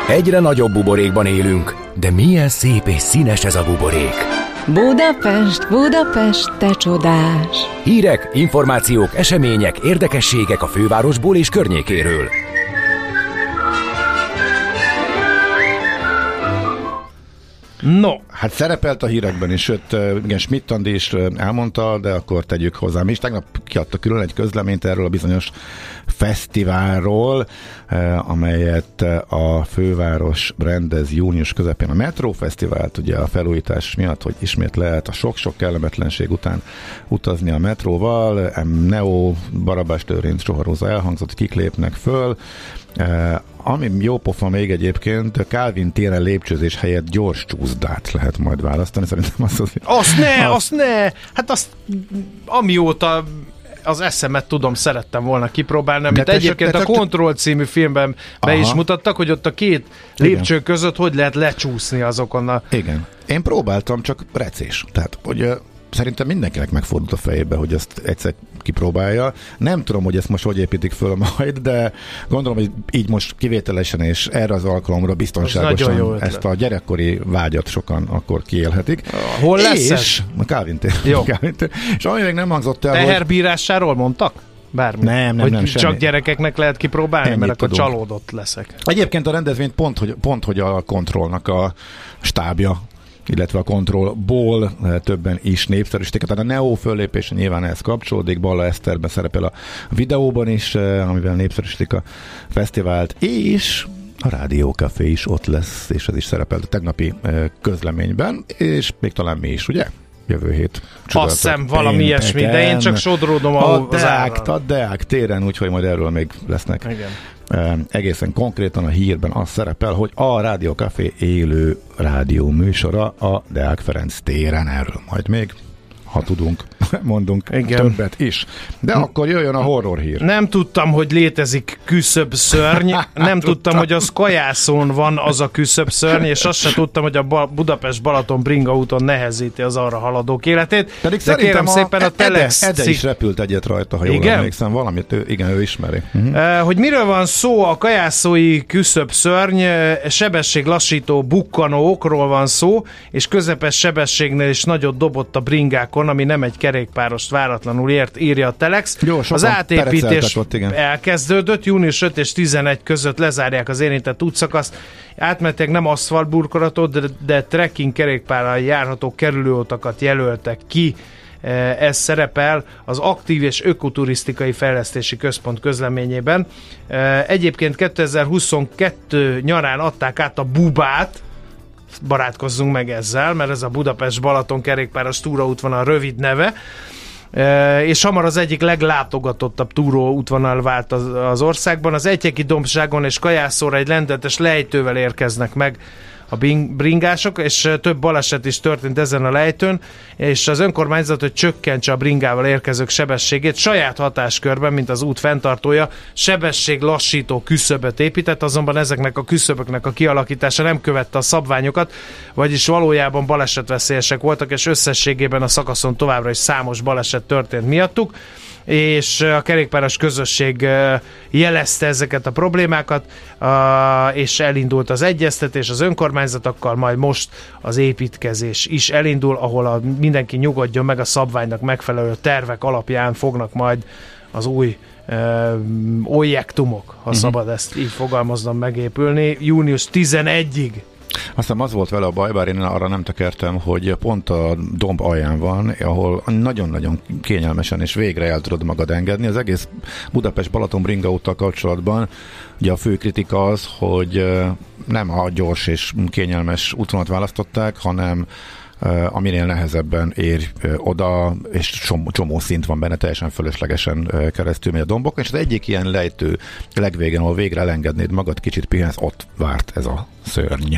Egyre nagyobb buborékban élünk, de milyen szép és színes ez a buborék. Budapest, Budapest, te csodás! Hírek, információk, események, érdekességek a fővárosból és környékéről. No, Hát szerepelt a hírekben is, sőt, igen, Schmidt Andi is elmondta, de akkor tegyük hozzá. Mi is tegnap kiadta külön egy közleményt erről a bizonyos fesztiválról, amelyet a főváros rendez június közepén. A Metro Fesztivált ugye a felújítás miatt, hogy ismét lehet a sok-sok kellemetlenség után utazni a metróval. Neo, Barabás Lőrinc, Soharóza elhangzott, kik lépnek föl. Ami jó pofa még egyébként, Calvin téren lépcsőzés helyett gyors csúszdát lehet majd választani, szerintem az az... Azt ne, Az- azt ne! Hát azt amióta az eszemet tudom, szerettem volna kipróbálni, amit te- egyébként de a te- Control című filmben be Aha. is mutattak, hogy ott a két Igen. lépcső között hogy lehet lecsúszni azokon a... Igen. Én próbáltam, csak recés. Tehát, hogy szerintem mindenkinek megfordult a fejébe, hogy ezt egyszer kipróbálja. Nem tudom, hogy ezt most hogy építik föl majd, de gondolom, hogy így most kivételesen és erre az alkalomra biztonságosan ezt a gyerekkori vágyat sokan akkor kiélhetik. Hol lesz és, ez? A Calvin tér. Jó. Calvin tér. És ami még nem hangzott el, hogy Teherbírásáról mondtak? Bármi. Nem, nem, hogy nem, csak semmi. gyerekeknek lehet kipróbálni, Ennyit mert akkor tudunk. csalódott leszek. Egyébként a rendezvényt pont, hogy, pont, hogy a kontrollnak a stábja illetve a kontrollból eh, többen is népszerűsítik. Tehát a Neo föllépése nyilván ehhez kapcsolódik, Balla Eszterben szerepel a videóban is, eh, amivel népszerűsítik a fesztivált, és a Rádió Café is ott lesz, és ez is szerepel a tegnapi eh, közleményben, és még talán mi is, ugye? Jövő hét. Azt hiszem valami ilyesmi, de én csak sodródom a, a Deák, a Deák téren, úgyhogy majd erről még lesznek Igen. Egészen konkrétan a hírben az szerepel, hogy a Rádió Café élő rádió műsora a Deák Ferenc téren, erről majd még ha tudunk, mondunk Igen. többet is. De akkor jöjjön a horror hír. Nem tudtam, hogy létezik küszöbb szörny, nem tudtam, hogy az kajászón van az a küszöbb szörny, és azt sem tudtam, hogy a Ba- Budapest-Balaton bringa úton nehezíti az arra haladók életét. Pedig De kérem szépen a Ede, Telex Ede cikk- is repült egyet rajta, ha jól Igen? emlékszem. Valamit ő, igen, ő ismeri. Uh-huh. Hogy miről van szó a kajászói küszöbb szörny, eh, sebességlassító bukkanókról van szó, és közepes sebességnél is nagyot dobott a bringákon, ami nem egy kerékpárost váratlanul ért, írja a Telex. Jó, az átépítés ott, igen. elkezdődött, június 5 és 11 között lezárják az érintett útszakaszt. Átmentek nem aszfaltburkolatot, de, de trekking kerékpárral járható kerülőutakat jelöltek ki. Eh, Ez szerepel az Aktív és Ökoturisztikai Fejlesztési Központ közleményében. Eh, Egyébként 2022 nyarán adták át a Bubát, barátkozzunk meg ezzel, mert ez a Budapest-Balaton kerékpáros túraútvonal rövid neve, E, és hamar az egyik leglátogatottabb túró útvonal vált az, az országban. Az Egyeki dombságon és Kajászóra egy lendletes lejtővel érkeznek meg a bringások, és több baleset is történt ezen a lejtőn, és az önkormányzat, hogy csökkentse a bringával érkezők sebességét, saját hatáskörben, mint az út fenntartója, sebesség lassító küszöböt épített, azonban ezeknek a küszöböknek a kialakítása nem követte a szabványokat, vagyis valójában balesetveszélyesek voltak, és összességében a szakaszon továbbra is számos baleset történt miattuk és a kerékpáros közösség jelezte ezeket a problémákat, és elindult az egyeztetés az önkormányzatokkal, majd most az építkezés is elindul, ahol a, mindenki nyugodjon meg a szabványnak megfelelő tervek alapján fognak majd az új objektumok, ha uh-huh. szabad ezt így fogalmaznom, megépülni. Június 11-ig Aztán az volt vele a baj, bár én arra nem tekertem, hogy pont a domb alján van, ahol nagyon-nagyon kényelmesen és végre el tudod magad engedni. Az egész Budapest-Balaton bringa úttal kapcsolatban ugye a fő kritika az, hogy nem a gyors és kényelmes útvonalat választották, hanem aminél nehezebben ér oda, és csomó, csomó szint van benne, teljesen fölöslegesen keresztül megy a dombokon, és az egyik ilyen lejtő legvégén, ahol végre elengednéd magad, kicsit pihensz, ott várt ez a szörny,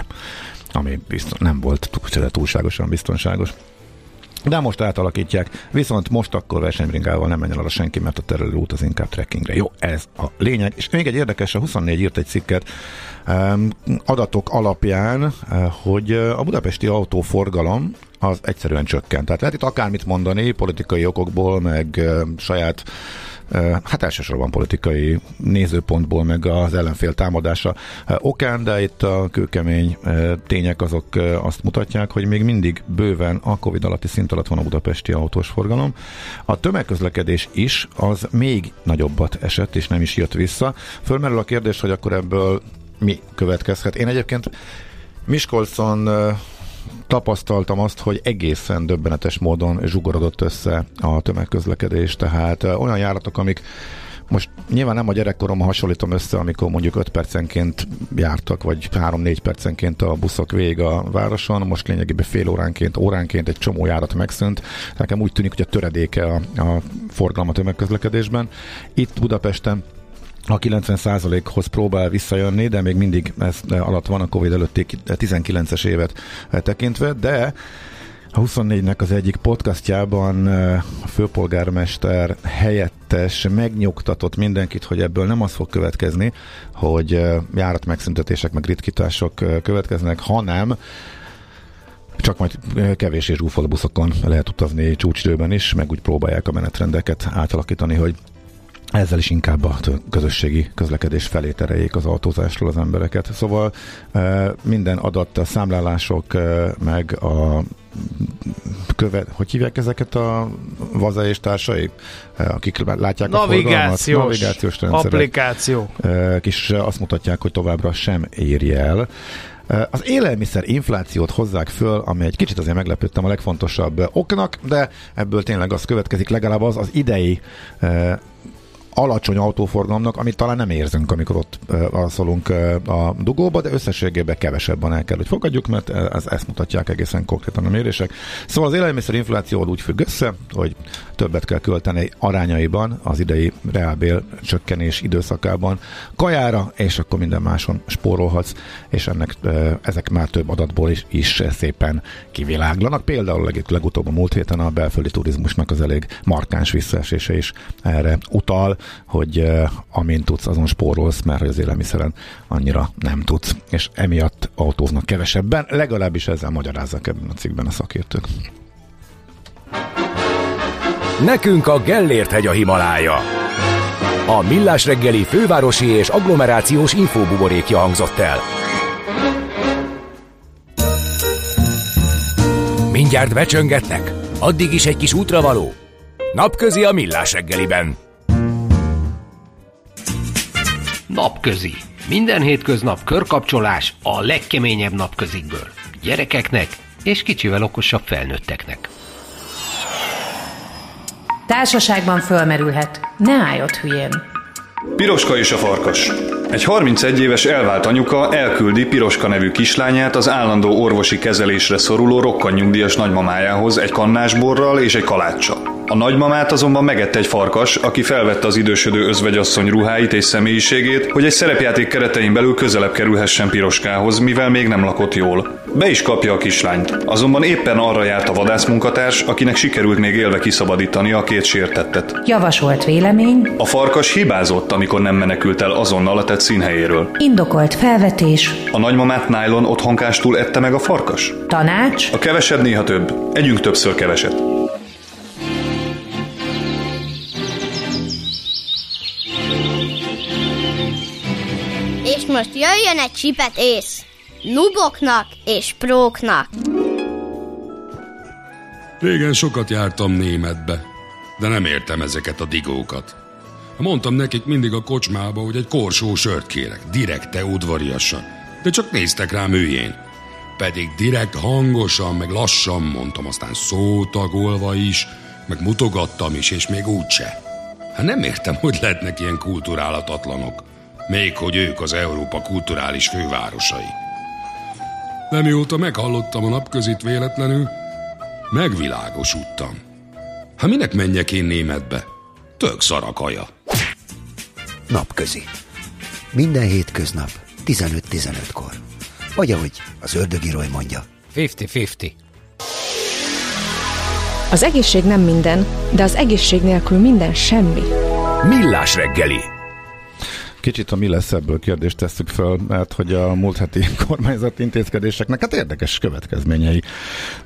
ami biztos, nem volt túl- túlságosan biztonságos. De most átalakítják, viszont most akkor versenybringával nem menjen arra senki, mert a terelő út az inkább trekkingre. Jó, ez a lényeg. És még egy érdekes, a 24 írt egy cikket um, adatok alapján, uh, hogy uh, a budapesti autóforgalom az egyszerűen csökkent. Tehát lehet itt akármit mondani, politikai okokból, meg uh, saját hát elsősorban politikai nézőpontból, meg az ellenfél támadása okán, de itt a kőkemény tények azok azt mutatják, hogy még mindig bőven a Covid alatti szint alatt van a budapesti autós forgalom. A tömegközlekedés is az még nagyobbat esett, és nem is jött vissza. Fölmerül a kérdés, hogy akkor ebből mi következhet. Én egyébként Miskolcon tapasztaltam azt, hogy egészen döbbenetes módon zsugorodott össze a tömegközlekedés, tehát olyan járatok, amik most nyilván nem a gyerekkorommal hasonlítom össze, amikor mondjuk 5 percenként jártak, vagy 3-4 percenként a buszok végig a városon, most lényegében fél óránként, óránként egy csomó járat megszűnt. Nekem úgy tűnik, hogy a töredéke a, a forgalom a tömegközlekedésben. Itt Budapesten a 90%-hoz próbál visszajönni, de még mindig ez alatt van a Covid előtti 19-es évet tekintve, de a 24-nek az egyik podcastjában a főpolgármester helyettes megnyugtatott mindenkit, hogy ebből nem az fog következni, hogy eh, járat megszüntetések, meg ritkítások következnek, hanem csak majd kevés és zsúfolt buszokon lehet utazni csúcsidőben is, meg úgy próbálják a menetrendeket átalakítani, hogy ezzel is inkább a közösségi közlekedés felé tereljék az autózásról az embereket. Szóval minden adat, a számlálások, meg a követ, hogy hívják ezeket a vaza és társai, akik látják navigációs, a navigációs rendszeret, applikáció. És azt mutatják, hogy továbbra sem éri el. Az élelmiszer inflációt hozzák föl, ami egy kicsit azért meglepődtem a legfontosabb oknak, de ebből tényleg az következik, legalább az az idei alacsony autóforgalomnak, amit talán nem érzünk, amikor ott alszolunk a dugóba, de összességében kevesebben el kell, hogy fogadjuk, mert ez, ezt mutatják egészen konkrétan a mérések. Szóval az élelmiszer infláció úgy függ össze, hogy többet kell költeni arányaiban az idei reálbél csökkenés időszakában kajára, és akkor minden máson spórolhatsz, és ennek ezek már több adatból is, is szépen kiviláglanak. Például leg, legutóbb a múlt héten a belföldi turizmusnak az elég markáns visszaesése is erre utal, hogy amint tudsz, azon spórolsz, mert az élelmiszeren annyira nem tudsz, és emiatt autóznak kevesebben, legalábbis ezzel magyarázzák ebben a cikkben a szakértők. Nekünk a Gellért hegy a Himalája. A Millás reggeli fővárosi és agglomerációs infóbuborékja hangzott el. Mindjárt becsöngetnek, addig is egy kis útravaló. Napközi a Millás reggeliben. Napközi. Minden hétköznap körkapcsolás a legkeményebb napközikből. Gyerekeknek és kicsivel okosabb felnőtteknek. Társaságban fölmerülhet. Ne állj ott hülyén. Piroska és a farkas. Egy 31 éves elvált anyuka elküldi Piroska nevű kislányát az állandó orvosi kezelésre szoruló rokkanyugdíjas nagymamájához egy kannásborral és egy kaláccsal. A nagymamát azonban megette egy farkas, aki felvette az idősödő özvegyasszony ruháit és személyiségét, hogy egy szerepjáték keretein belül közelebb kerülhessen Piroskához, mivel még nem lakott jól. Be is kapja a kislányt. Azonban éppen arra járt a vadászmunkatárs, akinek sikerült még élve kiszabadítani a két sértettet. Javasolt vélemény. A farkas hibázott, amikor nem menekült el azonnal a tett színhelyéről. Indokolt felvetés. A nagymamát nylon otthonkástul ette meg a farkas? Tanács. A kevesebb néha több. Együnk többször keveset. Most jöjjön egy csipet ész. Nuboknak és próknak. Régen sokat jártam németbe, de nem értem ezeket a digókat. Mondtam nekik mindig a kocsmába, hogy egy korsó sört kérek, direkte udvariasan, de csak néztek rám őjén. Pedig direkt hangosan, meg lassan mondtam, aztán szótagolva is, meg mutogattam is, és még úgyse. Hát nem értem, hogy lehetnek ilyen kulturálatatlanok még hogy ők az Európa kulturális fővárosai. De mióta meghallottam a napközit véletlenül, megvilágosodtam. Ha minek menjek én németbe? Tök szarakaja. Napközi. Minden hétköznap 15-15-kor. Vagy ahogy az ördögiroly mondja. 50-50. Az egészség nem minden, de az egészség nélkül minden semmi. Millás reggeli Kicsit a mi lesz ebből kérdést tesszük fel, mert hogy a múlt heti kormányzati intézkedéseknek hát érdekes következményei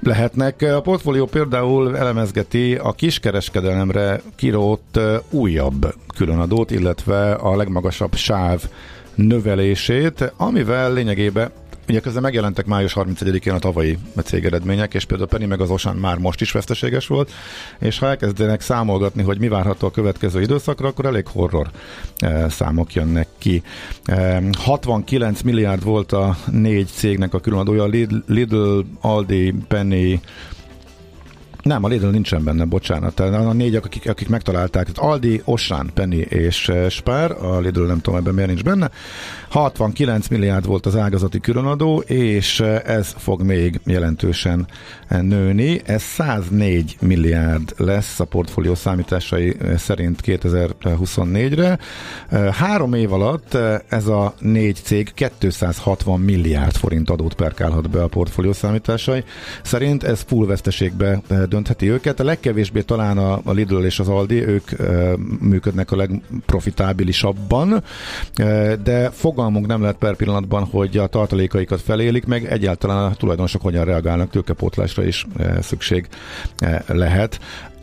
lehetnek. A portfólió például elemezgeti a kiskereskedelemre kirót újabb különadót, illetve a legmagasabb sáv növelését, amivel lényegében Ugye közben megjelentek május 31-én a tavalyi cégeredmények, és például Penny meg az Osan már most is veszteséges volt, és ha elkezdenek számolgatni, hogy mi várható a következő időszakra, akkor elég horror e, számok jönnek ki. E, 69 milliárd volt a négy cégnek a különadója, Lidl Aldi, Penny, nem, a Lidl nincsen benne, bocsánat. A négy, akik, akik megtalálták, Aldi, Osán, Penny és eh, Spár, a Lidl nem tudom ebben miért nincs benne. 69 milliárd volt az ágazati különadó, és eh, ez fog még jelentősen eh, nőni. Ez 104 milliárd lesz a portfólió számításai szerint 2024-re. Három év alatt ez a négy cég 260 milliárd forint adót perkálhat be a portfólió számításai szerint. Ez full veszteségbe döntheti őket. A legkevésbé talán a, a Lidl és az Aldi, ők e, működnek a legprofitábilisabban, e, de fogalmunk nem lehet per pillanatban, hogy a tartalékaikat felélik, meg egyáltalán a tulajdonosok hogyan reagálnak, tőkepótlásra is e, szükség e, lehet.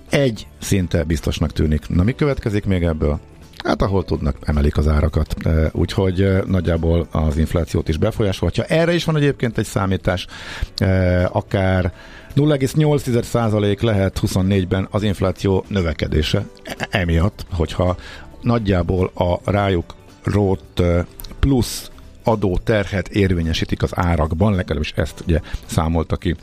Egy szinte biztosnak tűnik. Na mi következik még ebből? Hát ahol tudnak, emelik az árakat. Úgyhogy nagyjából az inflációt is befolyásolhatja. Erre is van egyébként egy számítás, akár 0,8% lehet 24-ben az infláció növekedése. E, emiatt, hogyha nagyjából a rájuk rót plusz adó terhet érvényesítik az árakban, legalábbis ezt ugye számolta ki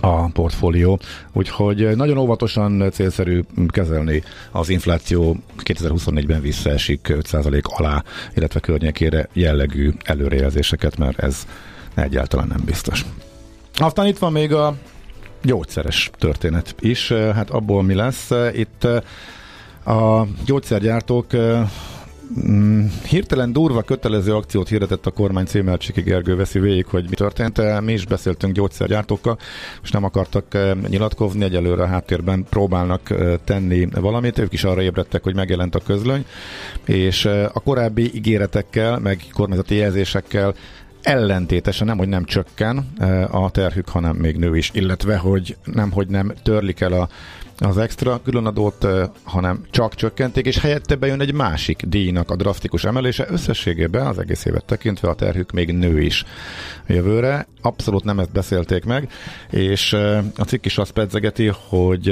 a portfólió, úgyhogy nagyon óvatosan célszerű kezelni az infláció 2024-ben visszaesik 5% alá, illetve környékére jellegű előrejelzéseket, mert ez egyáltalán nem biztos. Aztán itt van még a gyógyszeres történet is, hát abból mi lesz? Itt a gyógyszergyártók Mm, hirtelen durva kötelező akciót hirdetett a kormány Cémelcsiki Gergő veszi végig, hogy mi történt. Mi is beszéltünk gyógyszergyártókkal, és nem akartak nyilatkozni, egyelőre a háttérben próbálnak tenni valamit. Ők is arra ébredtek, hogy megjelent a közlöny, és a korábbi ígéretekkel, meg kormányzati jelzésekkel ellentétesen nem, hogy nem csökken a terhük, hanem még nő is, illetve, hogy nem, hogy nem törlik el a az extra különadót, hanem csak csökkenték, és helyette bejön egy másik díjnak a drasztikus emelése. Összességében az egész évet tekintve a terhük még nő is jövőre. Abszolút nem ezt beszélték meg, és a cikk is azt pedzegeti, hogy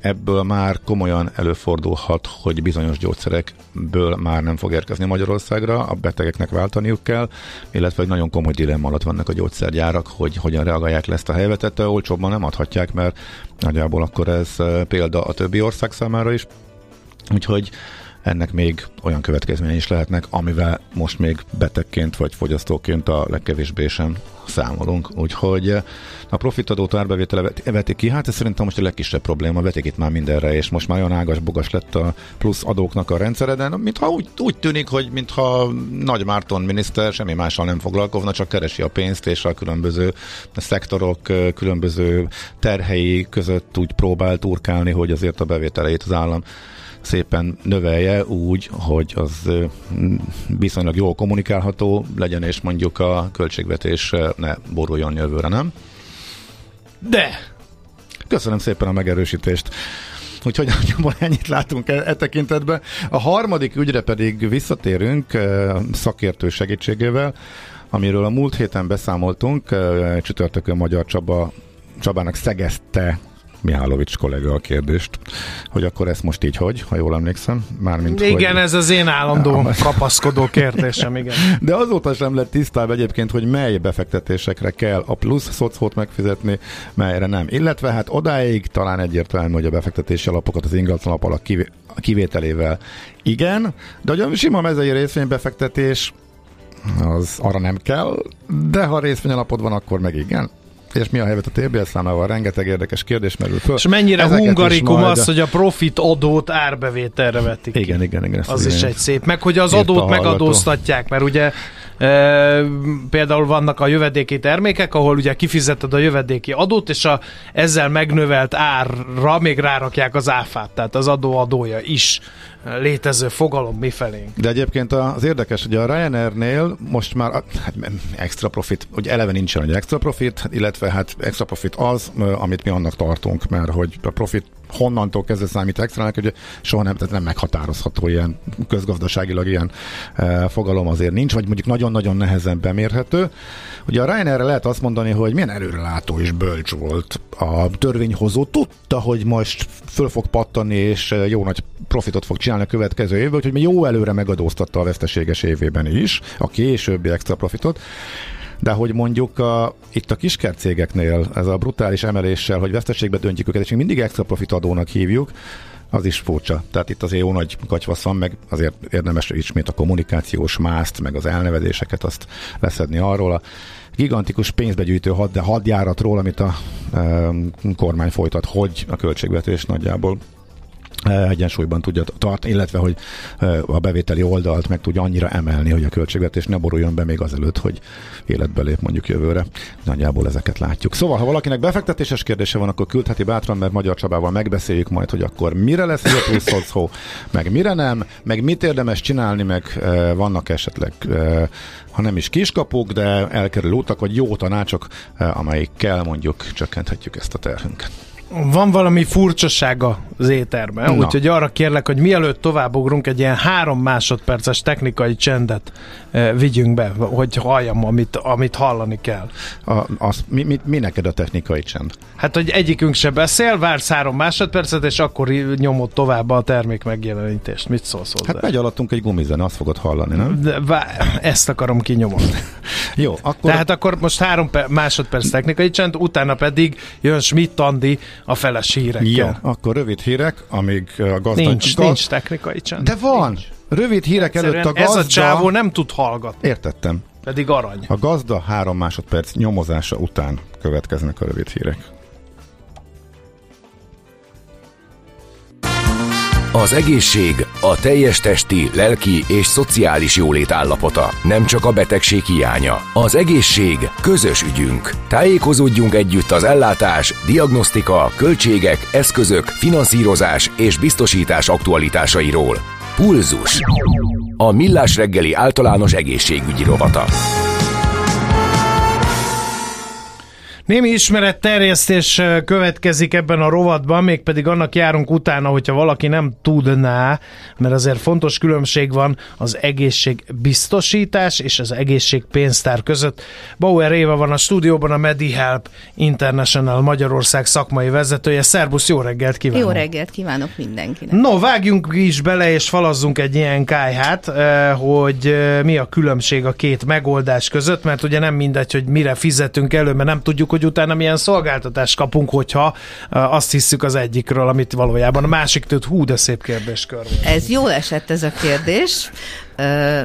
ebből már komolyan előfordulhat, hogy bizonyos gyógyszerekből már nem fog érkezni Magyarországra, a betegeknek váltaniuk kell, illetve hogy nagyon komoly dilemma alatt vannak a gyógyszergyárak, hogy hogyan reagálják le ezt a helyzetet, olcsóbban nem adhatják, mert nagyjából akkor ez példa a többi ország számára is. Úgyhogy ennek még olyan következményei is lehetnek, amivel most még betegként vagy fogyasztóként a legkevésbé sem számolunk. Úgyhogy a profitadót árbevétele vetik ki, hát ez szerintem most a legkisebb probléma, vetik itt már mindenre, és most már olyan ágas-bogas lett a plusz adóknak a rendszere, de mintha úgy, úgy tűnik, hogy mintha Nagy Márton miniszter semmi mással nem foglalkozna, csak keresi a pénzt, és a különböző szektorok, különböző terhei között úgy próbál turkálni, hogy azért a bevételeit az állam szépen növelje úgy, hogy az viszonylag jól kommunikálható legyen, és mondjuk a költségvetés ne boruljon jövőre, nem? De! Köszönöm szépen a megerősítést. Úgyhogy nagyjából ennyit látunk e, e tekintetben. A harmadik ügyre pedig visszatérünk szakértő segítségével, amiről a múlt héten beszámoltunk. Csütörtökön Magyar Csaba Csabának szegezte Mihálovics kollega a kérdést, hogy akkor ezt most így hogy, ha jól emlékszem? Mármint, igen, hogy... ez az én állandó kapaszkodó kérdésem, igen. De azóta sem lett tisztább egyébként, hogy mely befektetésekre kell a plusz szocót megfizetni, melyre nem. Illetve hát odáig talán egyértelmű, hogy a befektetési alapokat az ingatlan alap kivételével igen, de hogy a sima mezei részvénybefektetés az arra nem kell, de ha részvényalapod van, akkor meg igen és mi a helyzet a TBS számával? Rengeteg érdekes kérdés merül föl. És mennyire Ezeket hungarikum majd... az, hogy a profit adót árbevételre vetik Igen, igen, igen. Az is egy szép. Meg hogy az adót megadóztatják, mert ugye e, például vannak a jövedéki termékek, ahol ugye kifizeted a jövedéki adót, és a ezzel megnövelt árra még rárakják az áfát, tehát az adó adója is létező fogalom mifelénk. De egyébként az érdekes, hogy a Ryanairnél most már hát, extra profit, ugye eleve nincsen egy extra profit, illetve hát extra profit az, amit mi annak tartunk, mert hogy a profit honnantól kezdve számít extrának, hogy soha nem, tehát nem meghatározható ilyen közgazdaságilag ilyen e, fogalom azért nincs, vagy mondjuk nagyon-nagyon nehezen bemérhető. Ugye a Ryanairre lehet azt mondani, hogy milyen előrelátó és bölcs volt a törvényhozó, tudta, hogy most föl fog pattani, és jó nagy profitot fog csinálni a következő évben, úgyhogy jó előre megadóztatta a veszteséges évében is a későbbi extra profitot. De hogy mondjuk a, itt a kiskercégeknél ez a brutális emeléssel, hogy veszteségbe döntjük őket, és még mindig extra profit adónak hívjuk, az is furcsa. Tehát itt azért jó nagy katyvasz van, meg azért érdemes ismét a kommunikációs mászt, meg az elnevezéseket azt leszedni arról a gigantikus pénzbegyűjtő had, hadjáratról, amit a e, kormány folytat, hogy a költségvetés nagyjából egyensúlyban tudja tartani, illetve hogy eh, a bevételi oldalt meg tudja annyira emelni, hogy a költségvetés ne boruljon be még azelőtt, hogy életbe lép mondjuk jövőre. Nagyjából ezeket látjuk. Szóval, ha valakinek befektetéses kérdése van, akkor küldheti bátran, mert Magyar Csabával megbeszéljük majd, hogy akkor mire lesz ez a plusz meg mire nem, meg mit érdemes csinálni, meg eh, vannak esetleg ha nem is kiskapuk, de elkerül utak, vagy jó tanácsok, amelyikkel mondjuk csökkenthetjük ezt a terhünket. Van valami furcsasága az éterben, úgyhogy arra kérlek, hogy mielőtt továbbugrunk, egy ilyen három másodperces technikai csendet e, vigyünk be, hogy halljam, amit, amit hallani kell. A, az, mi, mi, mi neked a technikai csend? Hát, hogy egyikünk se beszél, vársz három másodpercet, és akkor nyomod tovább a termék megjelenítést. Mit szólsz hozzá? Hát megy alattunk egy gumizene, azt fogod hallani, nem? De, vá- ezt akarom kinyomni. Jó, akkor... Tehát akkor most három pe- másodperc technikai csend, utána pedig jön Schmidt Andi a feles hírekkel. Jó, akkor rövid hírek, amíg a gazda... Nincs, gaz... nincs technikai csend. De van! Nincs. Rövid hírek Egyszerűen előtt a gazda... Ez a csávó nem tud hallgatni. Értettem. Pedig arany. A gazda három másodperc nyomozása után következnek a rövid hírek. Az egészség a teljes testi, lelki és szociális jólét állapota, nem csak a betegség hiánya. Az egészség közös ügyünk. Tájékozódjunk együtt az ellátás, diagnosztika, költségek, eszközök, finanszírozás és biztosítás aktualitásairól. Pulzus. A Millás reggeli általános egészségügyi rovata. Némi ismeret terjesztés következik ebben a rovatban, mégpedig annak járunk utána, hogyha valaki nem tudná, mert azért fontos különbség van az egészségbiztosítás és az egészségpénztár között. Bauer Éva van a stúdióban, a MediHelp International Magyarország szakmai vezetője. Szerbusz, jó reggelt kívánok! Jó reggelt kívánok mindenkinek! No, vágjunk is bele, és falazzunk egy ilyen kájhát, hogy mi a különbség a két megoldás között, mert ugye nem mindegy, hogy mire fizetünk elő, mert nem tudjuk, hogy utána milyen szolgáltatást kapunk, hogyha azt hiszük az egyikről, amit valójában a másik tőt hú, de szép kérdéskör. Ez jól esett ez a kérdés.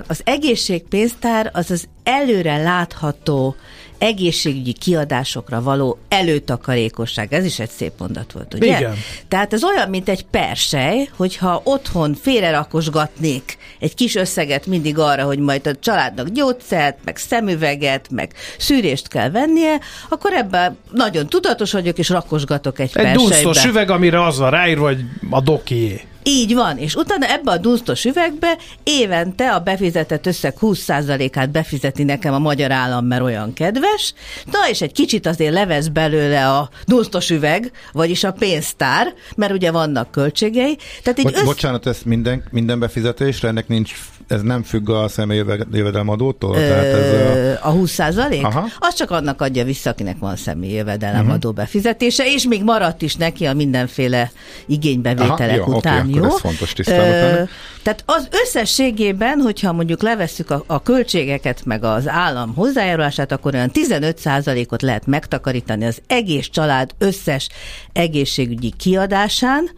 Az egészségpénztár az az előre látható egészségügyi kiadásokra való előtakarékosság. Ez is egy szép mondat volt, ugye? Igen. Tehát ez olyan, mint egy persej, hogyha otthon félrerakosgatnék egy kis összeget mindig arra, hogy majd a családnak gyógyszert, meg szemüveget, meg szűrést kell vennie, akkor ebben nagyon tudatos vagyok, és rakosgatok egy, egy persejbe. Egy dunsztos üveg, amire az van ráírva, hogy a dokié. Így van, és utána ebbe a dunsztos üvegbe évente a befizetett összeg 20%-át befizeti nekem a magyar állam, mert olyan kedves, na és egy kicsit azért levesz belőle a dunsztos üveg, vagyis a pénztár, mert ugye vannak költségei. Tehát így Bo- össz... Bocsánat, ez minden, minden befizetésre, ennek nincs ez nem függ a személyi jövedelemadótól? Ö, Tehát ez a... a 20 százalék? Az csak annak adja vissza, akinek van személyi jövedelemadó uh-huh. befizetése, és még maradt is neki a mindenféle igénybevételek Aha, jó, után. Oké, jó? ez fontos tisztában. Tehát az összességében, hogyha mondjuk levesszük a, a költségeket, meg az állam hozzájárulását, akkor olyan 15%-ot lehet megtakarítani az egész család összes egészségügyi kiadásán,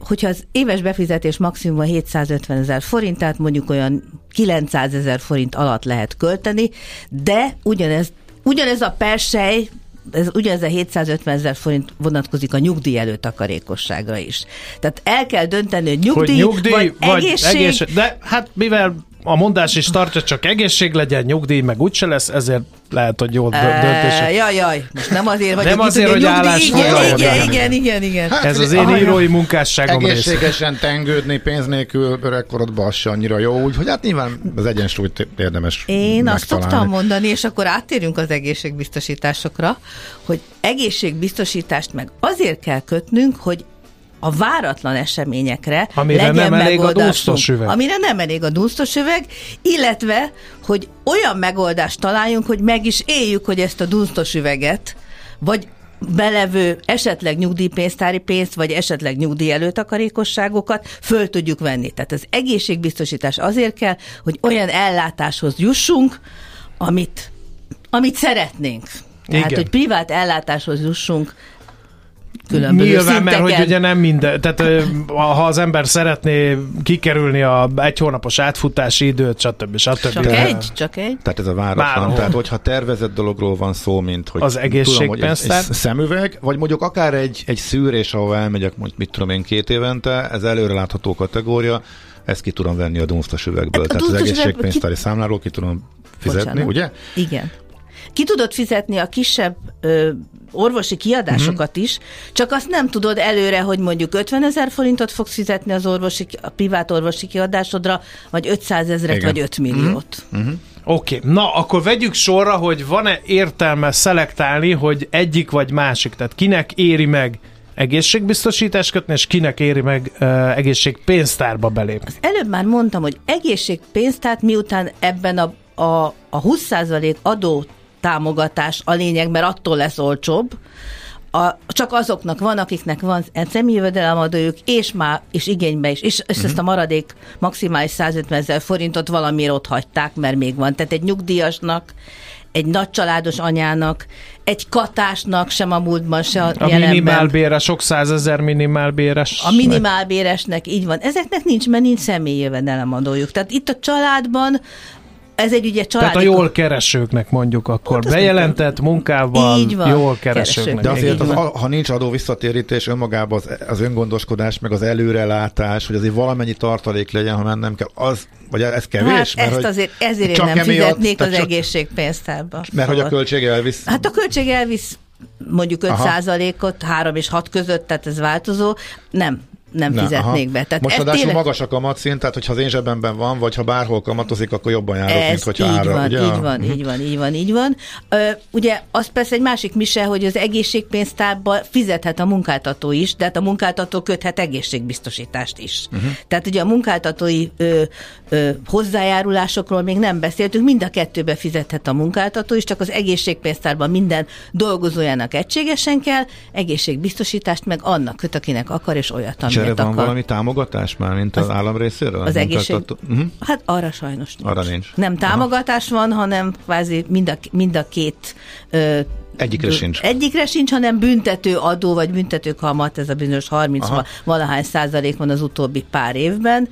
hogyha az éves befizetés maximum 750 ezer forint, tehát mondjuk olyan 900 ezer forint alatt lehet költeni, de ugyanez, ugyanez a persej ez ugyanez a 750 ezer forint vonatkozik a nyugdíj előtakarékosságra is. Tehát el kell dönteni, hogy nyugdíj, hogy nyugdíj vagy, vagy egészség. egészség. De hát mivel a mondás is tartja, csak egészség legyen, nyugdíj meg úgyse lesz, ezért lehet, hogy jó döntés. Jaj, jaj, most nem azért vagyok Nem azért, hogy állás igen, igen, igen, igen, igen. Hát, Ez az én írói munkásságom Egészségesen része. tengődni pénz nélkül öregkorodban az se annyira jó, úgyhogy hát nyilván az egyensúlyt érdemes Én azt szoktam mondani, és akkor áttérünk az egészségbiztosításokra, hogy egészségbiztosítást meg azért kell kötnünk, hogy a váratlan eseményekre amire legyen nem elég a dunsztos üveg. Amire nem elég a dunsztos üveg, illetve, hogy olyan megoldást találjunk, hogy meg is éljük, hogy ezt a dunsztos üveget, vagy belevő esetleg nyugdíjpénztári pénzt, vagy esetleg nyugdíj előtakarékosságokat föl tudjuk venni. Tehát az egészségbiztosítás azért kell, hogy olyan ellátáshoz jussunk, amit, amit szeretnénk. Tehát, Igen. hogy privát ellátáshoz jussunk, különböző Nyilván, mert szinteken. hogy ugye nem minden, tehát ha az ember szeretné kikerülni a egy hónapos átfutási időt, stb. stb. Csak egy, csak egy. Tehát ez a váratlan. Váratlan. Tehát, hogyha tervezett dologról van szó, mint hogy Az tudom, hogy egy, egészségpénztár? egy szemüveg, vagy mondjuk akár egy, egy szűrés, ahol elmegyek, mondjuk mit tudom én, két évente, ez előrelátható kategória, ezt ki tudom venni a dunsztas üvegből. Hát a Tehát az egészségpénztári számláról ki tudom fizetni, Bocsánat. ugye? Igen. Ki tudod fizetni a kisebb ö, orvosi kiadásokat Mhm. is, csak azt nem tudod előre, hogy mondjuk 50 ezer forintot fogsz fizetni az orvosi, a privát orvosi kiadásodra, vagy 500 ezeret, vagy 5 milliót. Oké, okay. na akkor vegyük sorra, hogy van-e értelme szelektálni, hogy egyik vagy másik, tehát kinek éri meg egészségbiztosítást kötni, és kinek éri meg uh, egészségpénztárba belépni. Előbb már mondtam, hogy egészségpénztárt miután ebben a, a, a 20% adó támogatás a lényeg, mert attól lesz olcsóbb, a, csak azoknak van, akiknek van személyjövedelemadójuk, és már és igénybe is, és, és Mhm. ezt a maradék maximális 150 ezer forintot valamiért ott hagyták, mert még van. Tehát egy nyugdíjasnak, egy nagycsaládos anyának, egy katásnak sem a múltban, se a, A jelenben. minimálbére, sok százezer minimálbéres. A minimálbéresnek így van. Ezeknek nincs, mert nincs személyi jövedelemadójuk. Tehát itt a családban ez egy ugye Tehát családi... a jól keresőknek mondjuk akkor azt bejelentett munkával Így van, jól keresőknek. De azért, az, ha nincs adó visszatérítés önmagában az, az öngondoskodás, meg az előrelátás, hogy azért valamennyi tartalék legyen, ha mennem kell, az, vagy ez kevés? Hát mert, ezt hogy azért, ezért én csak nem emiatt, fizetnék az tehát csak- egészségpénztárba. Mert hogy a Szóval- költség elvisz. Hát a költség elvisz mondjuk 5 Aha. százalékot, 3 és 6 között, tehát ez változó. Nem, nem Na, fizetnék aha. be. Tehát Most ráadásul tényleg- magas a kamatszint, tehát hogyha az én zsebemben van, vagy ha bárhol kamatozik, akkor jobban járok, mint Ez hogyha így ára. van, ugye? így van, így van, így van, így van. Ö, ugye az persze egy másik mise, hogy az egészségpénztárba fizethet a munkáltató is, de hát a munkáltató köthet egészségbiztosítást is. Uh-huh. Tehát ugye a munkáltatói ö, ö, hozzájárulásokról még nem beszéltünk, mind a kettőbe fizethet a munkáltató is, csak az egészségpénztárban minden dolgozójának egységesen kell, egészségbiztosítást meg annak köt, akinek akar, és olyat, És erre amilyet van akar. valami támogatás már, mint az, állam részéről? Az egészség... Mhm. Hát arra sajnos nincs. Arra nincs. Nem támogatás van, hanem kvázi mind a, mind a két ö, Egyikre sincs. Egyikre sincs, hanem büntető adó, vagy büntető kamat, ez a bizonyos 30 Aha. val- valahány százalék van az utóbbi pár évben,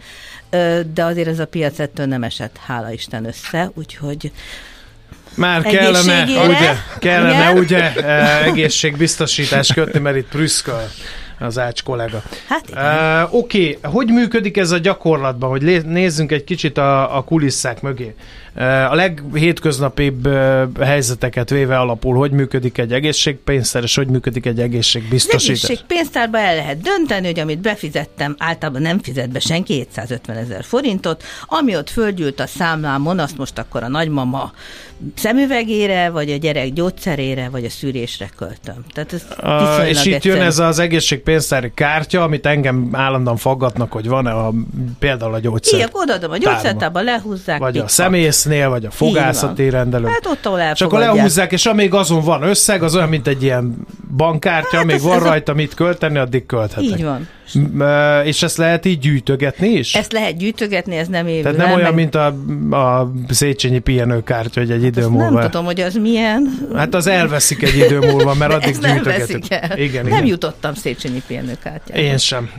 de azért ez a piac ettől nem esett, hála Isten össze, úgyhogy Már kellene, ugye, kellene Igen? ugye eh, egészségbiztosítást kötni, mert itt prüszköl az Ács kollega. Hát uh, Oké, okay. hogy működik ez a gyakorlatban, hogy nézzünk egy kicsit a, a kulisszák mögé. Uh, a leghétköznapibb uh, helyzeteket véve alapul, hogy működik egy egészségpénztár, és hogy működik egy Az egészségbiztosítás. egészségpénztárba el lehet dönteni, hogy amit befizettem, általában nem fizet be senki 750 ezer forintot, ami ott földgyűlt a számlámon, azt most akkor a nagymama szemüvegére, vagy a gyerek gyógyszerére, vagy a szűrésre költöm. Tehát ez Uh, viszonylag és itt jön egyszerű. ez az egészségpénztári kártya, amit engem állandóan faggatnak, hogy van-e a, például a gyógyszer. Így, odaadom a gyógyszertárba, lehúzzák. Vagy a szemésznél, vagy a fogászati rendelő. Hát ott, ahol És akkor lehúzzák, és amíg azon van összeg, az olyan, mint egy ilyen bankkártya, Hát amíg ez- van ez a- rajta mit költeni, addig költhetek. Így van. És ezt lehet így gyűjtögetni is? Ezt lehet gyűjtögetni, ez nem évül. Tehát nem olyan, meg- mint a, a Széchenyi pihenőkártya, hogy egy idő múlva. Nem tudom, hogy az milyen. Hát az elveszik egy idő múlva, mert addig ezt nem veszik el. Igen, nem igen. jutottam Széchenyi pihenőkártyára. Én sem.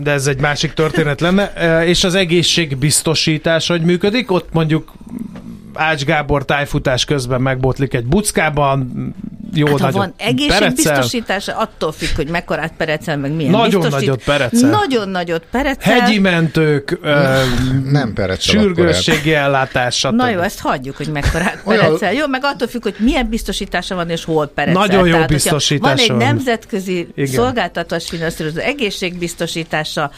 De ez egy másik történet lenne. És az egészségbiztosítás, hogy működik? Ott mondjuk Ács Gábor tájfutás közben megbotlik egy buckában, jó Hát, ha nagyot van egészségbiztosítása, attól függ, hogy mekkorát perecel, meg milyen Nagyon biztosít. nagyot perecel. Nagyon nagyot perecel. Hegyi mentők, ö, Nem perecel sürgősségi ellátás, stb. Na jó, ezt hagyjuk, hogy mekkorát perecel. Jó, meg attól függ, hogy milyen biztosítása van, és hol perecel. Nagyon jó Tehát, biztosítása Van egy van. nemzetközi Igen. szolgáltatás finanszírozó egészségbiztosítása,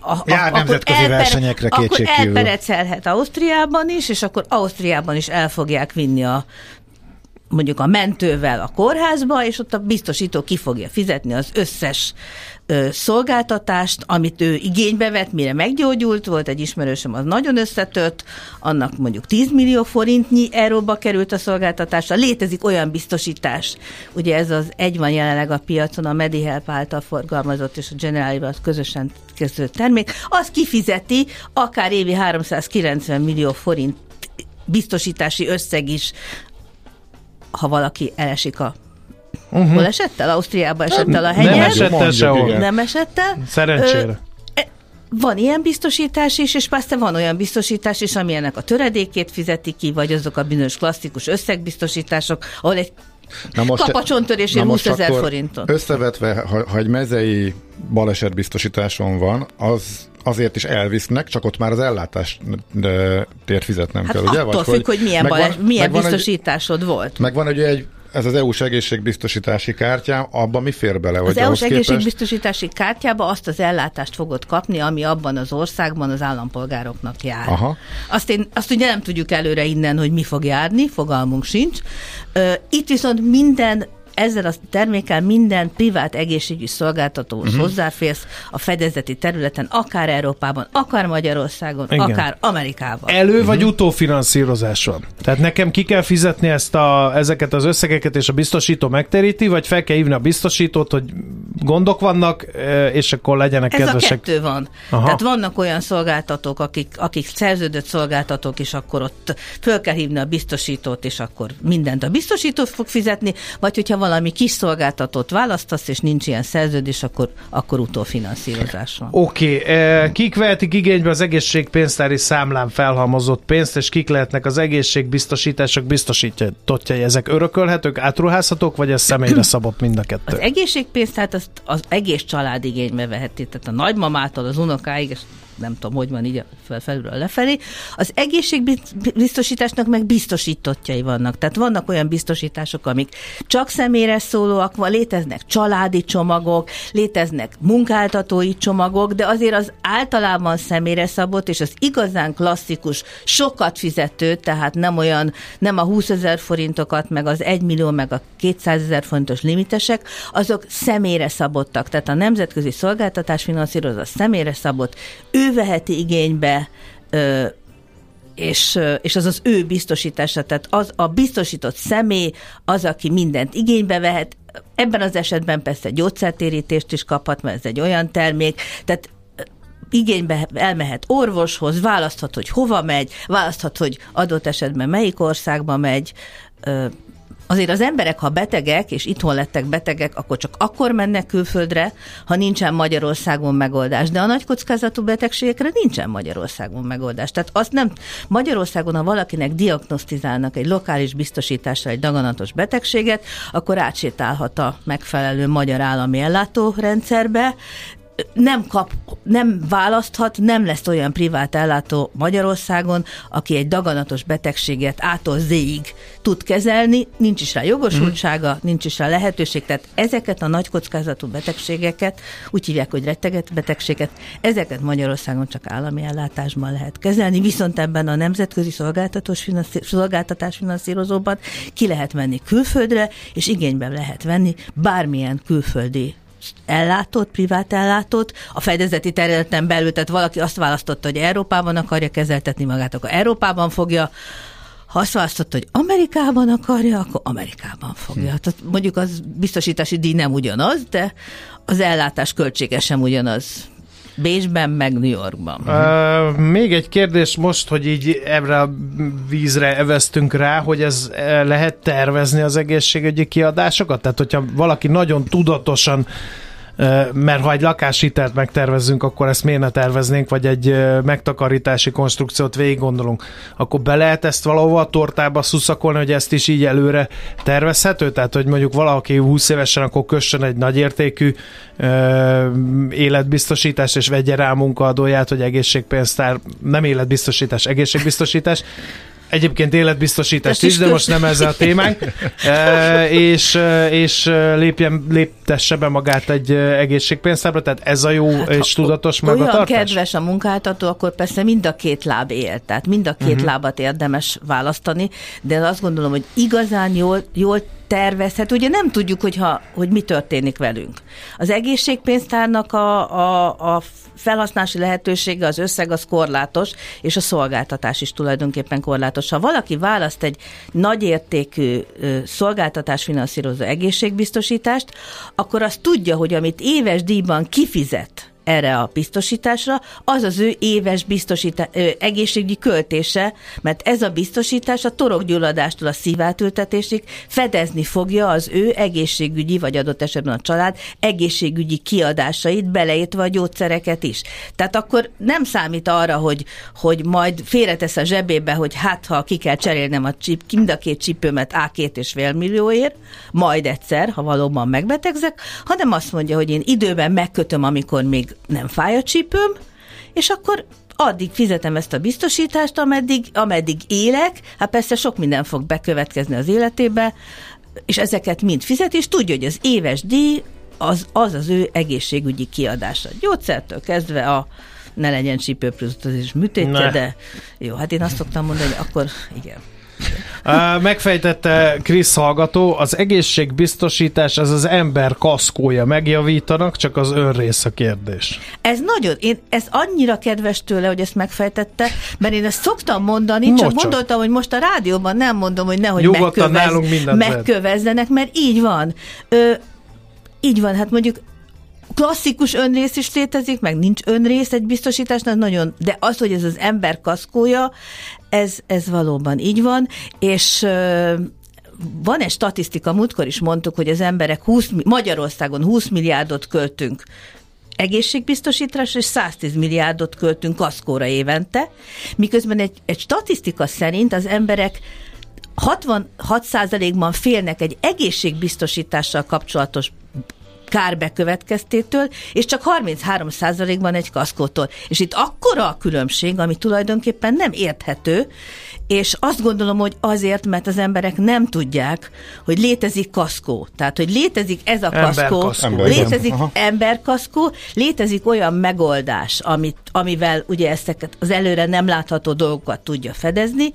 a, Jár akkor nemzetközi elpere- versenyekre Akkor elperecelhet Ausztriában is, és akkor Ausztriában is el fogják vinni a mondjuk a mentővel a kórházba, és ott a biztosító ki fogja fizetni az összes szolgáltatást, amit ő igénybe vett, mire meggyógyult, volt egy ismerősöm, az nagyon összetört, annak mondjuk 10 millió forintnyi euróba került a szolgáltatása. Létezik olyan biztosítás, ugye ez az egy van jelenleg a piacon, a MediHelp által forgalmazott és a Generalival közösen kezdődött termék, az kifizeti akár évi 390 millió forint biztosítási összeg is ha valaki elesik a Uh-huh. Hol esett el? Ausztriába esett el a Nem hegyen? esett el sehol. Nem esett el? Szerencsére. Ö, e, van ilyen biztosítás is, és persze van olyan biztosítás is, ami ennek a töredékét fizeti ki, vagy azok a bizonyos klasszikus összegbiztosítások, ahol egy Na most, kapacsontörésért na most 20 ezer akkor forinton. Összevetve, ha, ha egy mezei balesetbiztosításon van, az azért is elvisznek, csak ott már az ellátás tért fizetnem Hát kell, ugye? attól függ, hogy milyen, megvan- bales, milyen megvan egy- biztosításod volt. Megvan ugye egy, ez az EU-s egészségbiztosítási kártyám, abban mi fér bele? Az EU-s ahhoz képest? egészségbiztosítási kártyába azt az ellátást fogod kapni, ami abban az országban az állampolgároknak jár. Aha. Azt, én, azt ugye nem tudjuk előre innen, hogy mi fog járni, fogalmunk sincs. Itt viszont minden ezzel a termékkel minden privát egészségügyi szolgáltatóhoz Mhm. uh-huh. hozzáférsz a fedezeti területen, akár Európában, akár Magyarországon, Igen. akár Amerikában. Elő vagy utófinanszírozás van. Tehát nekem ki kell fizetni ezt a, ezeket az összegeket, és a biztosító megteríti, vagy fel kell hívni a biztosítót, hogy gondok vannak, és akkor legyenek Ez a kedvesek. kettő van. Aha. Tehát vannak olyan szolgáltatók, akik, akik szerződött szolgáltatók, és akkor ott föl kell hívni a biztosítót, és akkor mindent a biztosító fog fizetni, vagy hogyha valami kis szolgáltatót választasz, és nincs ilyen szerződés, akkor, akkor utófinanszírozás van. Oké, okay. kik vehetik igénybe az egészségpénztári számlán felhalmozott pénzt, és kik lehetnek az egészségbiztosítások biztosítottjai? Ezek örökölhetők, átruházhatók, vagy ez személyre szabott mind a kettő? Az egészségpénztárt azt az egész család igénybe veheti, tehát a nagymamától az unokáig, és nem tudom, hogy van így fel, felülről lefelé. Az egészségbiztosításnak meg biztosítottjai vannak. Tehát vannak olyan biztosítások, amik csak személyre szólóak, van, léteznek családi csomagok, léteznek munkáltatói csomagok, de azért az általában személyre szabott, és az igazán klasszikus, sokat fizető, tehát nem olyan, nem a 20 ezer forintokat, meg az 1 millió, meg a 200 ezer forintos limitesek, azok személyre szabottak. Tehát a nemzetközi szolgáltatás finanszírozza személyre szabott, ő veheti igénybe és, és az az ő biztosítása, tehát az a biztosított személy az, aki mindent igénybe vehet, ebben az esetben persze gyógyszertérítést is kaphat, mert ez egy olyan termék, tehát igénybe elmehet orvoshoz, választhat, hogy hova megy, választhat, hogy adott esetben melyik országba megy, Azért az emberek, ha betegek, és itthon lettek betegek, akkor csak akkor mennek külföldre, ha nincsen Magyarországon megoldás. De a nagy kockázatú betegségekre nincsen Magyarországon megoldás. Tehát azt nem, Magyarországon, ha valakinek diagnosztizálnak egy lokális biztosításra egy daganatos betegséget, akkor átsétálhat a megfelelő magyar állami ellátórendszerbe, nem kap, nem választhat, nem lesz olyan privát ellátó Magyarországon, aki egy daganatos betegséget ától zéig tud kezelni, nincs is rá jogosultsága, mm. nincs is rá lehetőség, tehát ezeket a nagy kockázatú betegségeket, úgy hívják, hogy retteget betegséget, ezeket Magyarországon csak állami ellátásban lehet kezelni, viszont ebben a nemzetközi szolgáltatós finanszí- szolgáltatás finanszírozóban ki lehet menni külföldre, és igénybe lehet venni bármilyen külföldi ellátót, privát ellátót, a fedezeti területen belül, tehát valaki azt választotta, hogy Európában akarja kezeltetni magát, akkor Európában fogja, ha azt választotta, hogy Amerikában akarja, akkor Amerikában fogja. Hmm. Tehát mondjuk az biztosítási díj nem ugyanaz, de az ellátás költsége sem ugyanaz. Bécsben, meg New Yorkban. Uh, még egy kérdés most, hogy így ebbre a vízre eveztünk rá, hogy ez eh, lehet tervezni az egészségügyi kiadásokat? Tehát, hogyha valaki nagyon tudatosan mert ha egy lakáshitelt megtervezzünk, akkor ezt miért ne terveznénk, vagy egy megtakarítási konstrukciót végig gondolunk, akkor be lehet ezt valahova a tortába szuszakolni, hogy ezt is így előre tervezhető? Tehát, hogy mondjuk valaki 20 évesen akkor kössön egy nagyértékű életbiztosítás, és vegye rá a munkaadóját, hogy egészségpénztár, nem életbiztosítás, egészségbiztosítás, Egyébként életbiztosítást is, is de most nem ez a témánk. e, és, és lépjen, léptesse be magát egy egészségpénztárba, tehát ez a jó hát, és tudatos olyan magatartás? kedves a munkáltató, akkor persze mind a két láb él, tehát mind a két uh-huh. lábat érdemes választani, de azt gondolom, hogy igazán jól, jól tervezhet. Ugye nem tudjuk, hogyha, hogy mi történik velünk. Az egészségpénztárnak a, a, a felhasználási lehetősége, az összeg az korlátos, és a szolgáltatás is tulajdonképpen korlátos. Ha valaki választ egy nagyértékű ö, szolgáltatásfinanszírozó egészségbiztosítást, akkor azt tudja, hogy amit éves díjban kifizet, erre a biztosításra, az az ő éves biztosítá- ö, egészségügyi költése, mert ez a biztosítás a torokgyulladástól a szívátültetésig fedezni fogja az ő egészségügyi, vagy adott esetben a család egészségügyi kiadásait, beleértve a gyógyszereket is. Tehát akkor nem számít arra, hogy, hogy majd félretesz a zsebébe, hogy hát ha ki kell cserélnem a csip, mind a két csipőmet A2 és fél millióért, majd egyszer, ha valóban megbetegzek, hanem azt mondja, hogy én időben megkötöm, amikor még nem fáj a csípőm, és akkor addig fizetem ezt a biztosítást, ameddig, ameddig élek, hát persze sok minden fog bekövetkezni az életébe, és ezeket mind fizet, és tudja, hogy az éves díj az az, az ő egészségügyi kiadása. Gyógyszertől kezdve a ne legyen csípőprozatozás műtétje, Ne. de jó, hát én azt szoktam mondani, hogy akkor igen. Megfejtette Krisz hallgató, az egészségbiztosítás, ez az ember kaszkója. Megjavítanak, csak az önrész a kérdés. Ez nagyon, én, ez annyira kedves tőle, hogy ezt megfejtette, mert én ezt szoktam mondani, No csak csak. gondoltam, hogy most a rádióban nem mondom, hogy nehogy Nyugodtan, megkövez, nálunk megkövezzenek, mert így van. Ö, így van, hát mondjuk klasszikus önrész is létezik, meg nincs önrész egy biztosításnál, nagyon, de az, hogy ez az ember kaszkója, ez, ez valóban így van, és van egy statisztika, múltkor is mondtuk, hogy az emberek 20, mi- Magyarországon 20 milliárdot költünk egészségbiztosításra, és 110 milliárdot költünk kaszkóra évente, miközben egy, egy statisztika szerint az emberek 66%-ban félnek egy egészségbiztosítással kapcsolatos kár bekövetkeztétől, és csak 33%-ban egy kaszkótól. És itt akkora a különbség, ami tulajdonképpen nem érthető, és azt gondolom, hogy azért, mert az emberek nem tudják, hogy létezik kaszkó. Tehát, hogy létezik ez a kaszkó, Emberkaszkó. Ember, létezik Aha. emberkaszkó, létezik olyan megoldás, amit, amivel ugye ezeket az előre nem látható dolgokat tudja fedezni,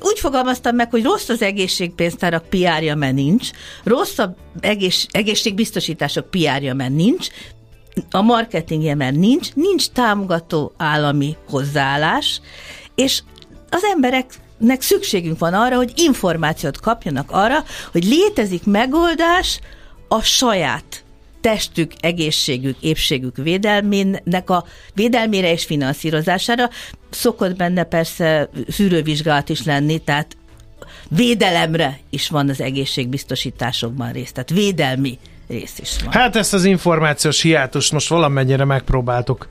úgy fogalmaztam meg, hogy rossz az egészségpénztárak piárja, mert nincs, rossz az egész, egészségbiztosítások piárja, mert nincs, a marketingje, mert nincs, nincs támogató állami hozzáállás, és az embereknek szükségünk van arra, hogy információt kapjanak arra, hogy létezik megoldás a saját testük, egészségük, épségük védelmének a védelmére és finanszírozására. Szokott benne persze szűrővizsgálat is lenni, tehát védelemre is van az egészségbiztosításokban rész, tehát védelmi rész is van. Hát ezt az információs hiátust most valamennyire megpróbáltuk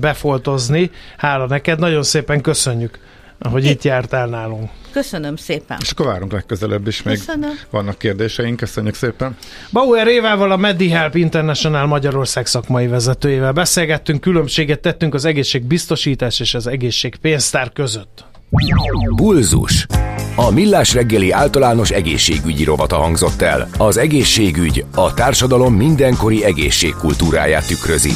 befoltozni. Hála neked, nagyon szépen köszönjük, hogy itt jártál nálunk. Köszönöm szépen. És akkor várunk legközelebb is, még Köszönöm. vannak kérdéseink, köszönjük szépen. Bauer Évával a MediHelp International Magyarország szakmai vezetőjével beszélgettünk, különbséget tettünk az egészségbiztosítás és az egészségpénztár között. Bulzus. A Millás reggeli általános egészségügyi rovata hangzott el. Az egészségügy a társadalom mindenkori egészségkultúráját tükrözi.